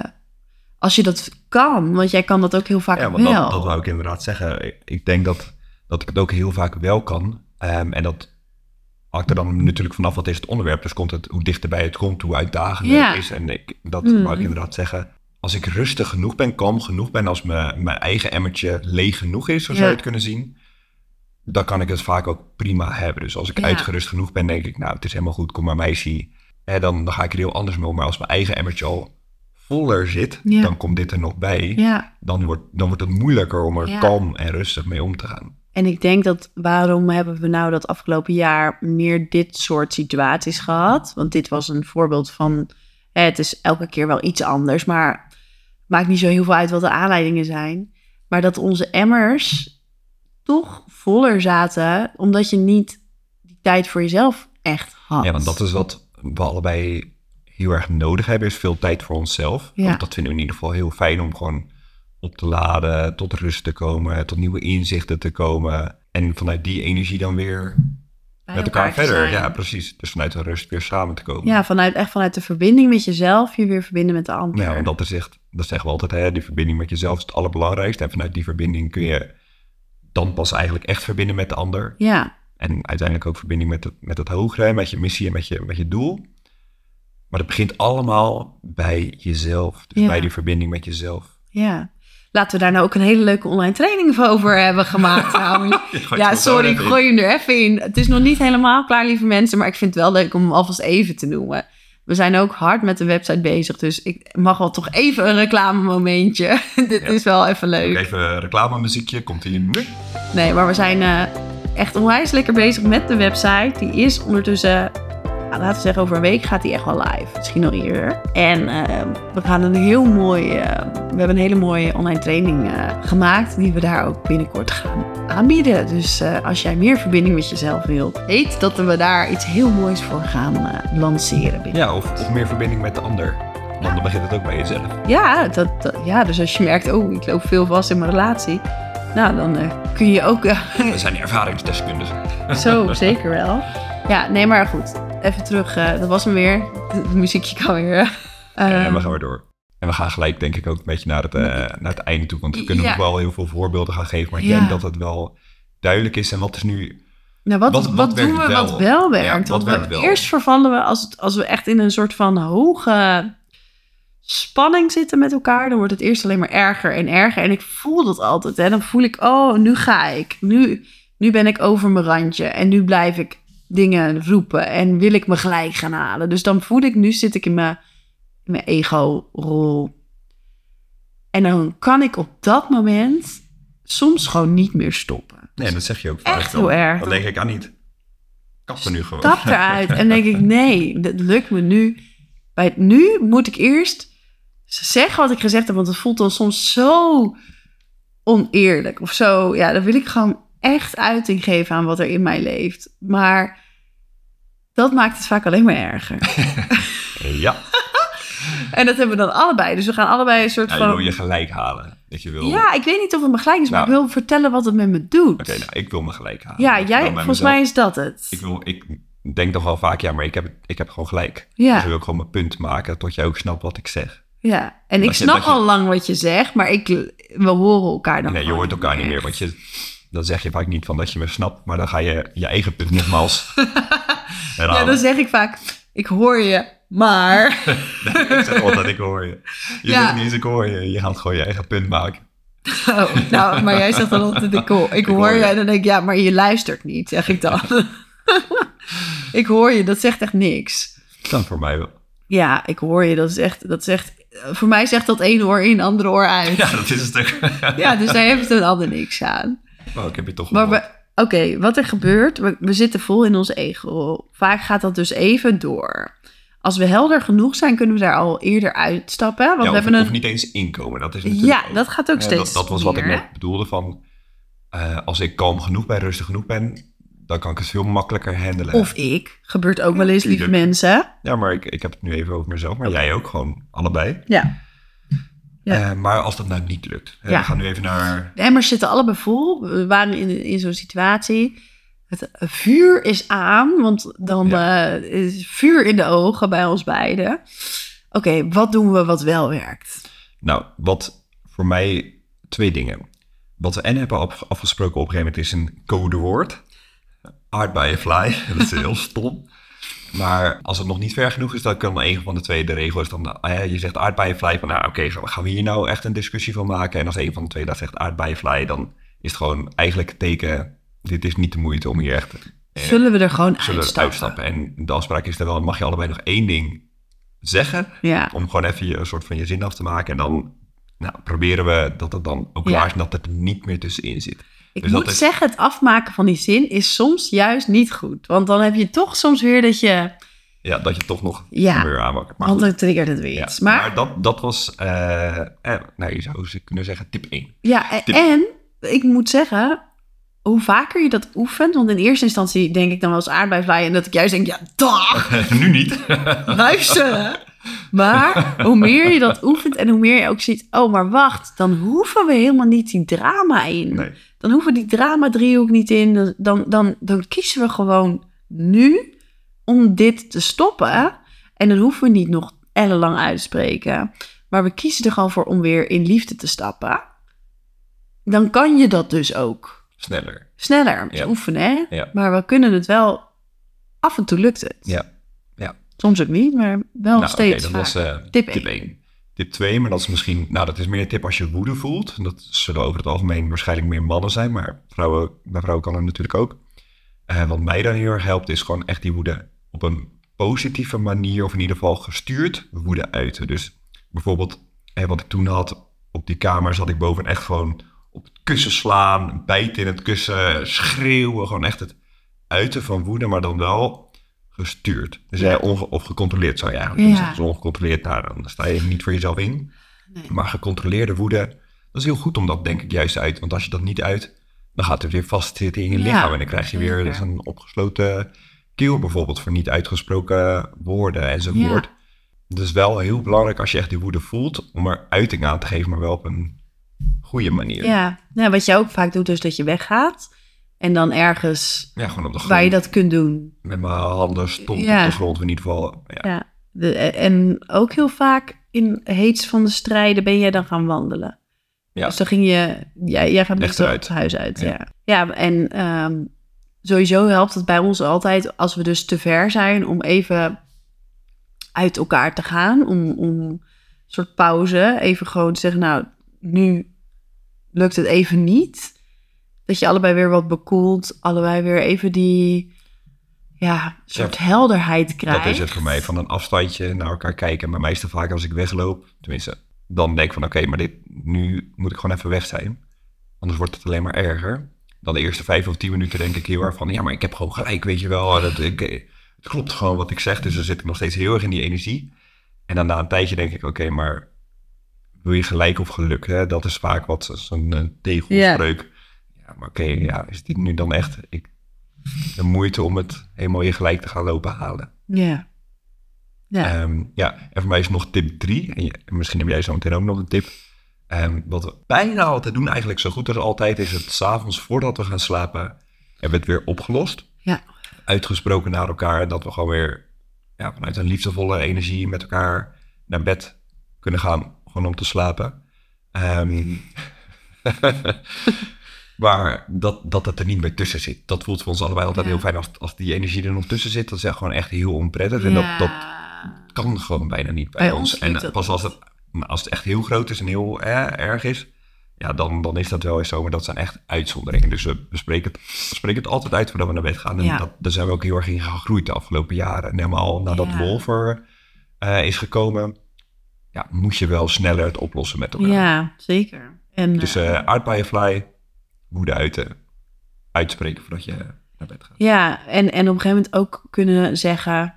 als je dat kan, want jij kan dat ook heel vaak Ja, want wel. dat, dat wou ik inderdaad zeggen. Ik- denk dat, dat ik het ook heel vaak wel kan. Ehm, en dat hangt er dan natuurlijk vanaf wat is het onderwerp. Dus komt het, hoe dichterbij het komt, hoe uitdagender Ja. het is. En ik, dat Hmm. wou ik inderdaad zeggen. Als ik rustig genoeg ben, kalm genoeg ben, als mijn, mijn eigen emmertje leeg genoeg is, zo zou je het kunnen zien, dan kan ik het vaak ook prima hebben. Dus als ik uitgerust genoeg ben, denk ik, nou, het is helemaal goed, kom maar meisje. En dan, dan ga ik er heel anders mee om. Maar als mijn eigen emmertje al voller zit, Ja. dan komt dit er nog bij ja, dan wordt, dan wordt het moeilijker om er Ja. kalm en rustig mee om te gaan. en ik denk dat waarom hebben we nou dat afgelopen jaar meer dit soort situaties gehad? Want dit was een voorbeeld van, hè, het is elke keer wel iets anders, maar maakt niet zo heel veel uit wat de aanleidingen zijn. Maar dat onze emmers toch voller zaten, omdat je niet die tijd voor jezelf echt had. Ja, want dat is wat we allebei heel erg nodig hebben, is veel tijd voor onszelf. Ja. Want dat vinden we in ieder geval heel fijn om gewoon op te laden, tot rust te komen, tot nieuwe inzichten te komen. En vanuit die energie dan weer met elkaar, verder. Ja, precies. Dus vanuit de rust weer samen te komen. Ja, vanuit, echt vanuit de verbinding met jezelf je weer verbinden met de ander. Ja, want dat is echt, dat zeggen we altijd, hè, die verbinding met jezelf is het allerbelangrijkste. En vanuit die verbinding kun je dan pas eigenlijk echt verbinden met de ander. Ja, En uiteindelijk ook verbinding met het, met het hogere, met je missie en met je, met je doel. Maar het begint allemaal bij jezelf. Dus Ja. bij die verbinding met jezelf. ja. Laten we daar nou ook een hele leuke online training voor over hebben gemaakt. ja, sorry, ik gooi hem er even in. Het is nog niet helemaal klaar, lieve mensen, maar ik vind het wel leuk om hem alvast even te noemen. We zijn ook hard met de website bezig, dus ik mag wel toch even een reclamemomentje. Dit Ja. is wel even leuk. Even reclamemuziekje, komt hier nu. Nee, maar we zijn eh, echt onwijs lekker bezig met de website. Die is ondertussen, nou, laten we zeggen, over een week gaat die echt wel live. Misschien nog eerder. En eh, we gaan een heel mooi, eh, we hebben een hele mooie online training eh, gemaakt. Die we daar ook binnenkort gaan aanbieden. Dus eh, als jij meer verbinding met jezelf wilt, weet dat we daar iets heel moois voor gaan eh, lanceren. Binnen. Ja, of, of meer verbinding met de ander. Want dan begint het ook bij jezelf. Ja, dat, dat- ja, dus als je merkt, oh, ik loop veel vast in mijn relatie. Nou, dan kun je ook We zijn ervaringsdeskundigen. Zo, zeker wel. Ja, nee, maar goed. Even terug. eh, dat was hem weer. Het muziekje kan weer. en we gaan weer door. En we gaan gelijk denk ik ook een beetje naar het, eh, naar het einde toe. Want we kunnen Ja. nog wel heel veel voorbeelden gaan geven. Maar ik Ja. denk dat het wel duidelijk is. En wat is nu... nou, wat, wat- wat, wat doen we werkt wel? wat wel werkt? Ja, wat Want we- werkt wel? eerst vervallen we als, het- als we echt in een soort van hoge spanning zitten met elkaar. Dan wordt het eerst alleen maar erger en erger. En ik voel dat altijd. Hè. Dan voel ik, oh, nu ga ik. Nu, nu ben ik over mijn randje. En nu blijf ik dingen roepen en wil ik me gelijk gaan halen. Dus dan voel ik, nu zit ik in mijn, in mijn ego-rol. En dan kan ik op dat moment soms gewoon niet meer stoppen. Nee, dat zeg je ook Echt dan. heel erg. Dan denk ik aan niet. Kap er nu gewoon. Stap eruit en denk ik, nee, dat lukt me nu. Bij het nu moet ik eerst zeggen wat ik gezegd heb, want het voelt dan soms zo oneerlijk of zo. Ja, dan wil ik gewoon echt uiting geven aan wat er in mij leeft. Maar dat maakt het vaak alleen maar erger. Ja, En dat hebben we dan allebei. Dus we gaan allebei een soort ja je wil van... je gelijk halen. Dat je wil... Ja, ik weet niet of het me gelijk is, maar Nou. ik wil vertellen wat het met me doet. Oké, nou, ik wil me gelijk halen. ja, jij, volgens mezelf- mij is dat het. Ik, wil, ik denk toch wel vaak, ja, maar ik heb, ik heb gewoon gelijk. Ja. Dus ik wil gewoon mijn punt maken tot jij ook snapt wat ik zeg. Ja, en ik Dat snap je- al lang wat je zegt, maar ik, we horen elkaar dan nee, je hoort elkaar niet meer, want je, dan zeg je vaak niet van dat je me snapt, maar dan ga je je eigen punt nogmaals. Ja, dan zeg ik vaak, ik hoor je, maar... ik zeg altijd, ik hoor je. Je Ja. zegt niet eens, ik hoor je. Je gaat gewoon je eigen punt maken. Oh, nou, maar jij zegt dan altijd, ik hoor, ik hoor hoor je. En dan denk ik, ja, maar je luistert niet, zeg ik dan. ik hoor je, dat zegt echt niks. Dan voor mij wel. Ja, ik hoor je, dat is echt, dat zegt... Voor mij zegt dat ene oor in, andere oor uit. Ja, dat is het stuk. Ja, dus daar heeft een ander niks aan. Oh, ik heb je toch Maar gehoord. we, oké, wat er gebeurt, we, we zitten vol in ons ego. Vaak gaat dat dus even door. Als we helder genoeg zijn, kunnen we daar al eerder uitstappen. Want ja, we hebben een. of niet eens inkomen. Dat is natuurlijk ja, ook- dat gaat ook Ja, steeds. dat, dat was wat ik net bedoelde van... eh, als ik kalm genoeg ben, rustig genoeg ben... dan kan ik het veel makkelijker handelen. Of ik. Gebeurt ook wel eens, lieve mensen. Ja, maar ik, ik heb het nu even over mezelf. Maar jij ook, gewoon allebei. Ja. Ja. Eh, maar als dat nou niet lukt. hè, Ja. We gaan nu even naar... De emmers zitten allebei vol. We waren in, in zo'n situatie. Het vuur is aan, want dan eh, is vuur in de ogen bij ons beiden. Oké, wat doen we wat wel werkt? Nou, wat voor mij twee dingen. Wat we en hebben af- afgesproken op een gegeven moment is een codewoord. Aardbeienfly. Dat is heel stom. Maar als het nog niet ver genoeg is, dan kan een van de twee de regel is dan... ah je zegt aardbeienfly, van nou oké, gaan we hier nou echt een discussie van maken? En als een van de twee dat zegt aardbeienfly, dan is het gewoon eigenlijk het teken... dit is niet de moeite om hier echt eh, Zullen we er gewoon zullen uitstappen? uitstappen. En de afspraak is er wel, mag je allebei nog één ding zeggen... Ja. om gewoon even je, een soort van je zin af te maken. En dan nou, proberen we dat het dan ook Ja. klaar is en dat het er niet meer tussenin zit. Ik Dus moet is- zeggen, het afmaken van die zin is soms juist niet goed. Want dan heb je toch soms weer dat je... Ja, dat je toch nog Ja, weer. Maar want dan triggert het weer ja. iets. maar, Maar, dat, dat was, eh, eh, nou, je zou ze kunnen zeggen, tip 1. ja, en, Tip. en ik moet zeggen, hoe vaker je dat oefent... Want in eerste instantie denk ik dan wel eens aardbeiflaaien... en dat ik juist denk, ja, dag, nu niet. luisteren. Maar hoe meer je dat oefent en hoe meer je ook ziet... oh, maar wacht, dan hoeven we helemaal niet die drama in. nee. Dan hoeven we die drama-driehoek niet in. Dan, dan, dan, kiezen we gewoon nu om dit te stoppen. En dan hoeven we niet nog ellenlang uit te spreken. Maar we kiezen er gewoon voor om weer in liefde te stappen. Dan kan je dat dus ook Sneller. sneller Ja. oefenen. Hè? Ja. Maar we kunnen het wel... Af en toe lukt het. Ja. Ja. Soms ook niet, maar wel Nou, oké, steeds dat vaak. was Tip. 1. Tip 2, maar dat is misschien, nou dat is meer een tip als je woede voelt. Dat zullen over het algemeen waarschijnlijk meer mannen zijn, maar vrouwen, bij vrouwen kan het natuurlijk ook. Eh, wat mij dan heel erg helpt, is gewoon echt die woede op een positieve manier, of in ieder geval gestuurd, woede uiten. Dus bijvoorbeeld, wat ik toen had, op die kamer zat ik boven echt gewoon op het kussen slaan, bijten in het kussen, schreeuwen, gewoon echt het uiten van woede, maar dan wel gestuurd. Dus Ja. onge- of gecontroleerd zou je eigenlijk kunnen Ja. zeggen. Dus ongecontroleerd, nou, dan sta je niet voor jezelf in. Nee. Maar gecontroleerde woede, dat is heel goed om dat denk ik juist uit. Want als je dat niet uit, dan gaat het weer vastzitten in je Ja, lichaam. En dan krijg je weer dus een opgesloten keel bijvoorbeeld voor niet uitgesproken woorden enzovoort. Dus wel heel belangrijk als je echt die woede voelt, om er uiting aan te geven, maar wel op een goede manier. Ja, nou, wat je ook vaak doet, is dat je weggaat. En dan ergens Ja, gewoon op de grond. waar je dat kunt doen. Met mijn handen Ja. op de grond in ieder geval. Ja. Ja. De, en ook heel vaak in heets van de strijden ben jij dan gaan wandelen. Ja. Dus dan ging je, jij, jij gaat eruit. het huis uit. Ja, Ja. ja. en ehm, sowieso helpt het bij ons altijd als we dus te ver zijn om even uit elkaar te gaan. Om, om een soort pauze, even gewoon te zeggen, nou, nu lukt het even niet. Dat je allebei weer wat bekoelt, allebei weer even die, ja, soort helderheid krijgt. Dat is het voor mij, van een afstandje naar elkaar kijken. Maar meestal vaak als ik wegloop, tenminste, dan denk ik van oké, maar dit, nu moet ik gewoon even weg zijn. Anders wordt het alleen maar erger. Dan de eerste vijf of tien minuten denk ik heel erg van, ja, maar ik heb gewoon gelijk, weet je wel. Dat, ik, het klopt gewoon wat ik zeg, dus dan zit ik nog steeds heel erg in die energie. En dan na een tijdje denk ik, oké, maar wil je gelijk of geluk? Hè? Dat is vaak wat zo'n uh, tegelspreuk. Ja, maar oké, ja, is dit nu dan echt ik, de moeite om het helemaal je gelijk te gaan lopen halen? Ja. Ja. Ehm, ja, en voor mij is nog tip drie. En, je, misschien heb jij zo meteen ook nog een tip. Um, wat we bijna altijd doen, eigenlijk zo goed als altijd, is het s'avonds voordat we gaan slapen, hebben we het weer opgelost. Ja. Uitgesproken naar elkaar, dat we gewoon weer ja, vanuit een liefdevolle energie met elkaar naar bed kunnen gaan, gewoon om te slapen. Um, maar dat, dat het er niet meer tussen zit. Dat voelt voor ons allebei altijd heel fijn. Als, als die energie er nog tussen zit, dat is echt gewoon echt heel onprettig. En dat, dat kan gewoon bijna niet bij, ons. En pas als het, als het echt heel groot is en heel erg is, ja, dan, dan is dat wel eens zo. Maar dat zijn echt uitzonderingen. Dus we bespreken het, bespreken het altijd uit voordat we naar bed gaan. En dat, daar zijn we ook heel erg in gegroeid de afgelopen jaren. En helemaal nadat ja. Wolfer uh, is gekomen, ja, moet je wel sneller het oplossen met elkaar. Ja, zeker. En, dus uh, Art by a Fly, woede uiten, uitspreken voordat je naar bed gaat. Ja, en, en op een gegeven moment ook kunnen zeggen...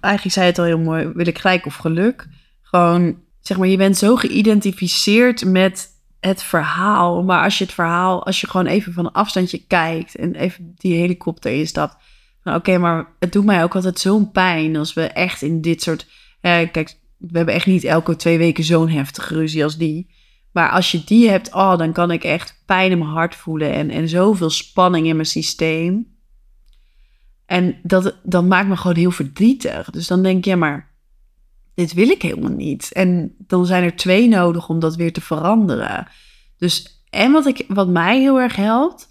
Eigenlijk zei het al heel mooi, wil ik gelijk of geluk? Gewoon, zeg maar, je bent zo geïdentificeerd met het verhaal. Maar als je het verhaal, als je gewoon even van een afstandje kijkt... en even die helikopter instapt... Oké, maar het doet mij ook altijd zo'n pijn als we echt in dit soort... Eh, kijk, we hebben echt niet elke twee weken zo'n heftige ruzie als die. Maar als je die hebt, oh, dan kan ik echt pijn in mijn hart voelen en, en zoveel spanning in mijn systeem. En dat, dat maakt me gewoon heel verdrietig. Dus dan denk je, maar dit wil ik helemaal niet. En dan zijn er twee nodig om dat weer te veranderen. Dus, en wat, ik, wat mij heel erg helpt,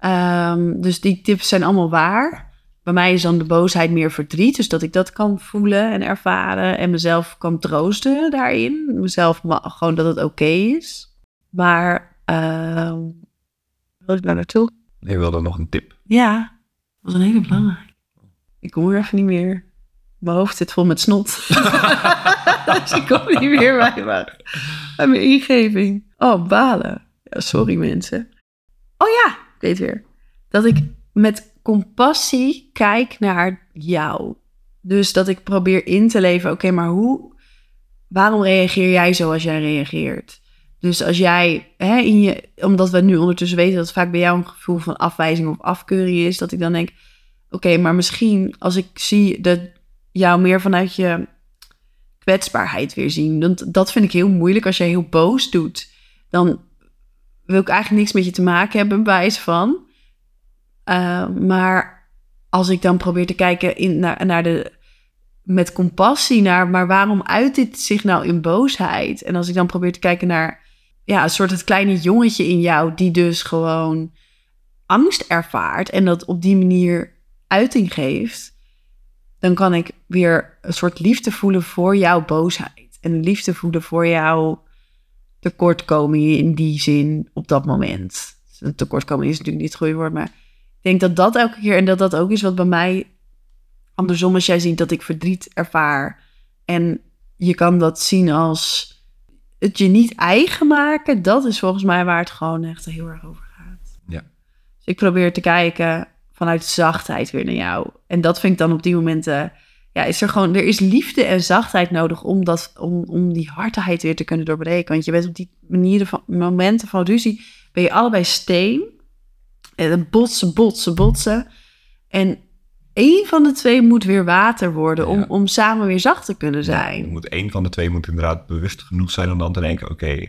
um, dus die tips zijn allemaal waar. Bij mij is dan de boosheid meer verdriet. Dus dat ik dat kan voelen en ervaren. En mezelf kan troosten daarin. Mezelf gewoon dat het oké is. Maar, uh, wil ik daar naartoe? Je wilde nog een tip. Ja, dat was een hele belangrijke. Ik kom er even niet meer. Mijn hoofd zit vol met snot. dus ik kom niet meer bij, maar, bij mijn ingeving. Oh, balen. Ja, sorry mensen. Oh ja, ik weet weer. Dat ik met compassie kijk naar jou. Dus dat ik probeer in te leven, oké, maar hoe, waarom reageer jij zo als jij reageert? Dus als jij, hè, in je, omdat we nu ondertussen weten dat het vaak bij jou een gevoel van afwijzing of afkeuring is, dat ik dan denk, oké, maar misschien als ik zie dat jou meer vanuit je kwetsbaarheid weer zien, dan, dat vind ik heel moeilijk. Als jij heel boos doet, dan wil ik eigenlijk niks met je te maken hebben, bij van. Uh, maar als ik dan probeer te kijken in, naar, de, met compassie naar, maar waarom uit dit zich nou in boosheid? En als ik dan probeer te kijken naar, ja, een soort het kleine jongetje in jou, die dus gewoon angst ervaart en dat op die manier uiting geeft, dan kan ik weer een soort liefde voelen voor jouw boosheid. En liefde voelen voor jouw tekortkomingen in die zin op dat moment. Een tekortkoming is natuurlijk niet het goede woord, maar denk dat dat elke keer, en dat dat ook is wat bij mij andersom, als jij ziet dat ik verdriet ervaar en je kan dat zien als het je niet eigen maken, dat is volgens mij waar het gewoon echt heel erg over gaat. Ja. Dus ik probeer te kijken vanuit zachtheid weer naar jou. En dat vind ik dan op die momenten, ja, is er gewoon, er is liefde en zachtheid nodig om, dat, om, om die hardheid weer te kunnen doorbreken. Want je bent op die manieren van, momenten van ruzie, ben je allebei steen. En botsen, botsen, botsen. En één van de twee moet weer water worden om, om samen weer zacht te kunnen zijn. Ja, moet, één van de twee moet inderdaad bewust genoeg zijn om dan te denken, oké,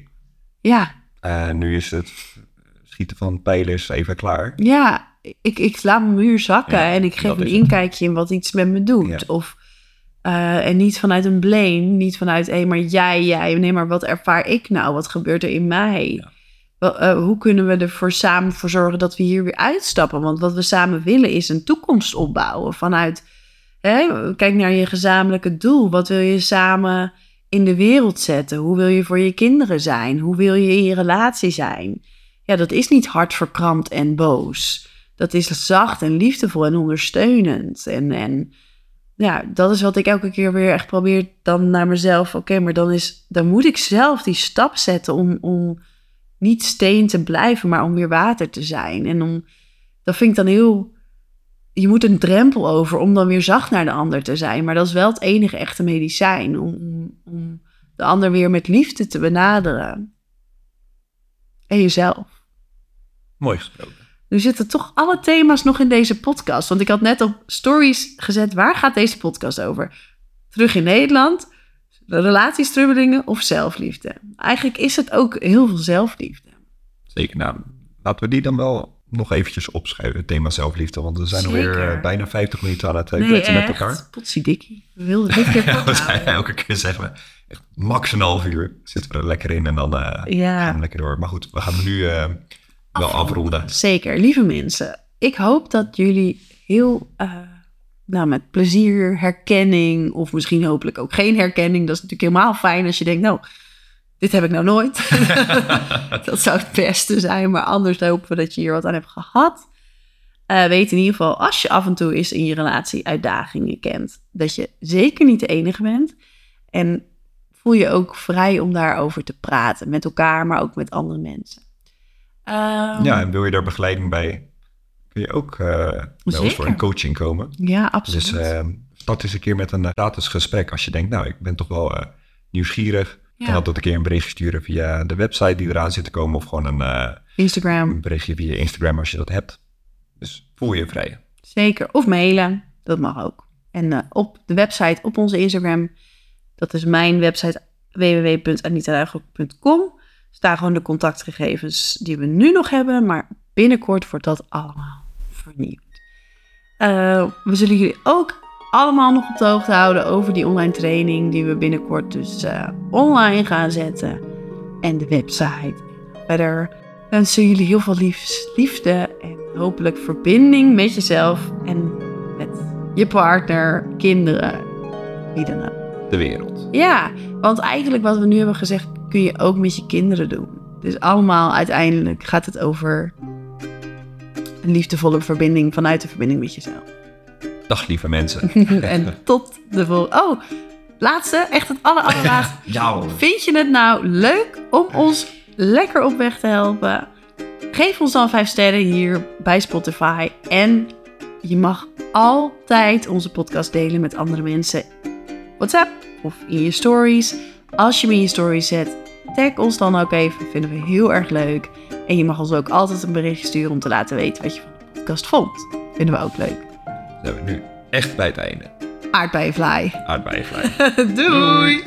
ja. Uh, nu is het schieten van pijlers even klaar. Ja, ik, ik laat mijn muur zakken en ik geef een inkijkje in wat iets met me doet. Of, uh, en niet vanuit een blame, niet vanuit, hé, hey, maar jij, jij, nee, maar wat ervaar ik nou? Wat gebeurt er in mij? Uh, hoe kunnen we ervoor samen voor zorgen dat we hier weer uitstappen? Want wat we samen willen is een toekomst opbouwen vanuit. Hè, kijk naar je gezamenlijke doel. Wat wil je samen in de wereld zetten? Hoe wil je voor je kinderen zijn? Hoe wil je in je relatie zijn? Ja, dat is niet hard verkrampt en boos. dat is zacht en liefdevol en ondersteunend. En, en ja, dat is wat ik elke keer weer echt probeer dan naar mezelf. Oké, maar dan, is, dan moet ik zelf die stap zetten om, om niet steen te blijven, maar om weer water te zijn. En om, dat vind ik dan heel. Je moet een drempel over om dan weer zacht naar de ander te zijn. Maar dat is wel het enige echte medicijn. Om, om de ander weer met liefde te benaderen. En jezelf. Mooi gesproken. Nu zitten toch alle thema's nog in deze podcast. Want ik had net op stories gezet, waar gaat deze podcast over? Terug in Nederland, relatiestrubbelingen of zelfliefde? Eigenlijk is het ook heel veel zelfliefde. Zeker, nou, laten we die dan wel nog eventjes opschrijven, het thema zelfliefde. Want we zijn Zeker. alweer uh, bijna 50 minuten aan het uh, Nee, met elkaar. Potsiedikkie. We wilden dit keer Ja, we elke keer zeggen we, echt max een half uur zitten we er lekker in en dan eh, gaan we lekker door. Maar goed, we gaan nu eh, wel afronden. zeker. Lieve mensen, ik hoop dat jullie heel eh, nou, met plezier, herkenning of misschien hopelijk ook geen herkenning. Dat is natuurlijk helemaal fijn als je denkt, nou, dit heb ik nou nooit. dat zou het beste zijn, maar anders hopen we dat je hier wat aan hebt gehad. Eh, weet in ieder geval, als je af en toe eens in je relatie uitdagingen kent, dat je zeker niet de enige bent. En voel je ook vrij om daarover te praten met elkaar, maar ook met andere mensen. Ehm, Ja, en wil je daar begeleiding bij, kun je ook eh bij ons voor een coaching komen. ja, absoluut. Dus eh, start eens een keer met een eh, gratis gesprek als je denkt, nou, ik ben toch wel eh, nieuwsgierig. Ja. Kan altijd een keer een berichtje sturen via de website die eraan zit te komen of gewoon een, eh, Instagram, een berichtje via Instagram als je dat hebt. Dus voel je vrij. zeker. Of mailen, dat mag ook. En eh, op de website, op onze Instagram, dat is mijn website www.anitaduigrok.com, staan gewoon de contactgegevens die we nu nog hebben, maar binnenkort wordt dat allemaal vernieuwd. Eh, we zullen jullie ook allemaal nog op de hoogte houden over die online training die we binnenkort dus eh, online gaan zetten. En de website. Verder wensen jullie heel veel liefs, liefde en hopelijk verbinding met jezelf en met je partner, kinderen, wie dan ook. De wereld. Ja, want eigenlijk wat we nu hebben gezegd kun je ook met je kinderen doen. Dus allemaal uiteindelijk gaat het over liefdevolle verbinding vanuit de verbinding met jezelf. Dag lieve mensen. en tot de volgende. Oh, laatste, echt het aller, allerlaatste. ja hoor. Vind je het nou leuk om ons lekker op weg te helpen? Geef ons dan 5 sterren hier bij Spotify. En je mag altijd onze podcast delen met andere mensen. WhatsApp of in je stories. Als je me in je stories zet, tag ons dan ook even. Vinden we heel erg leuk. En je mag ons ook altijd een berichtje sturen om te laten weten wat je van de podcast vond. Vinden we ook leuk. Zijn we nu echt bij het einde. Aardbeienvlaai. Aardbeienvlaai. Doei!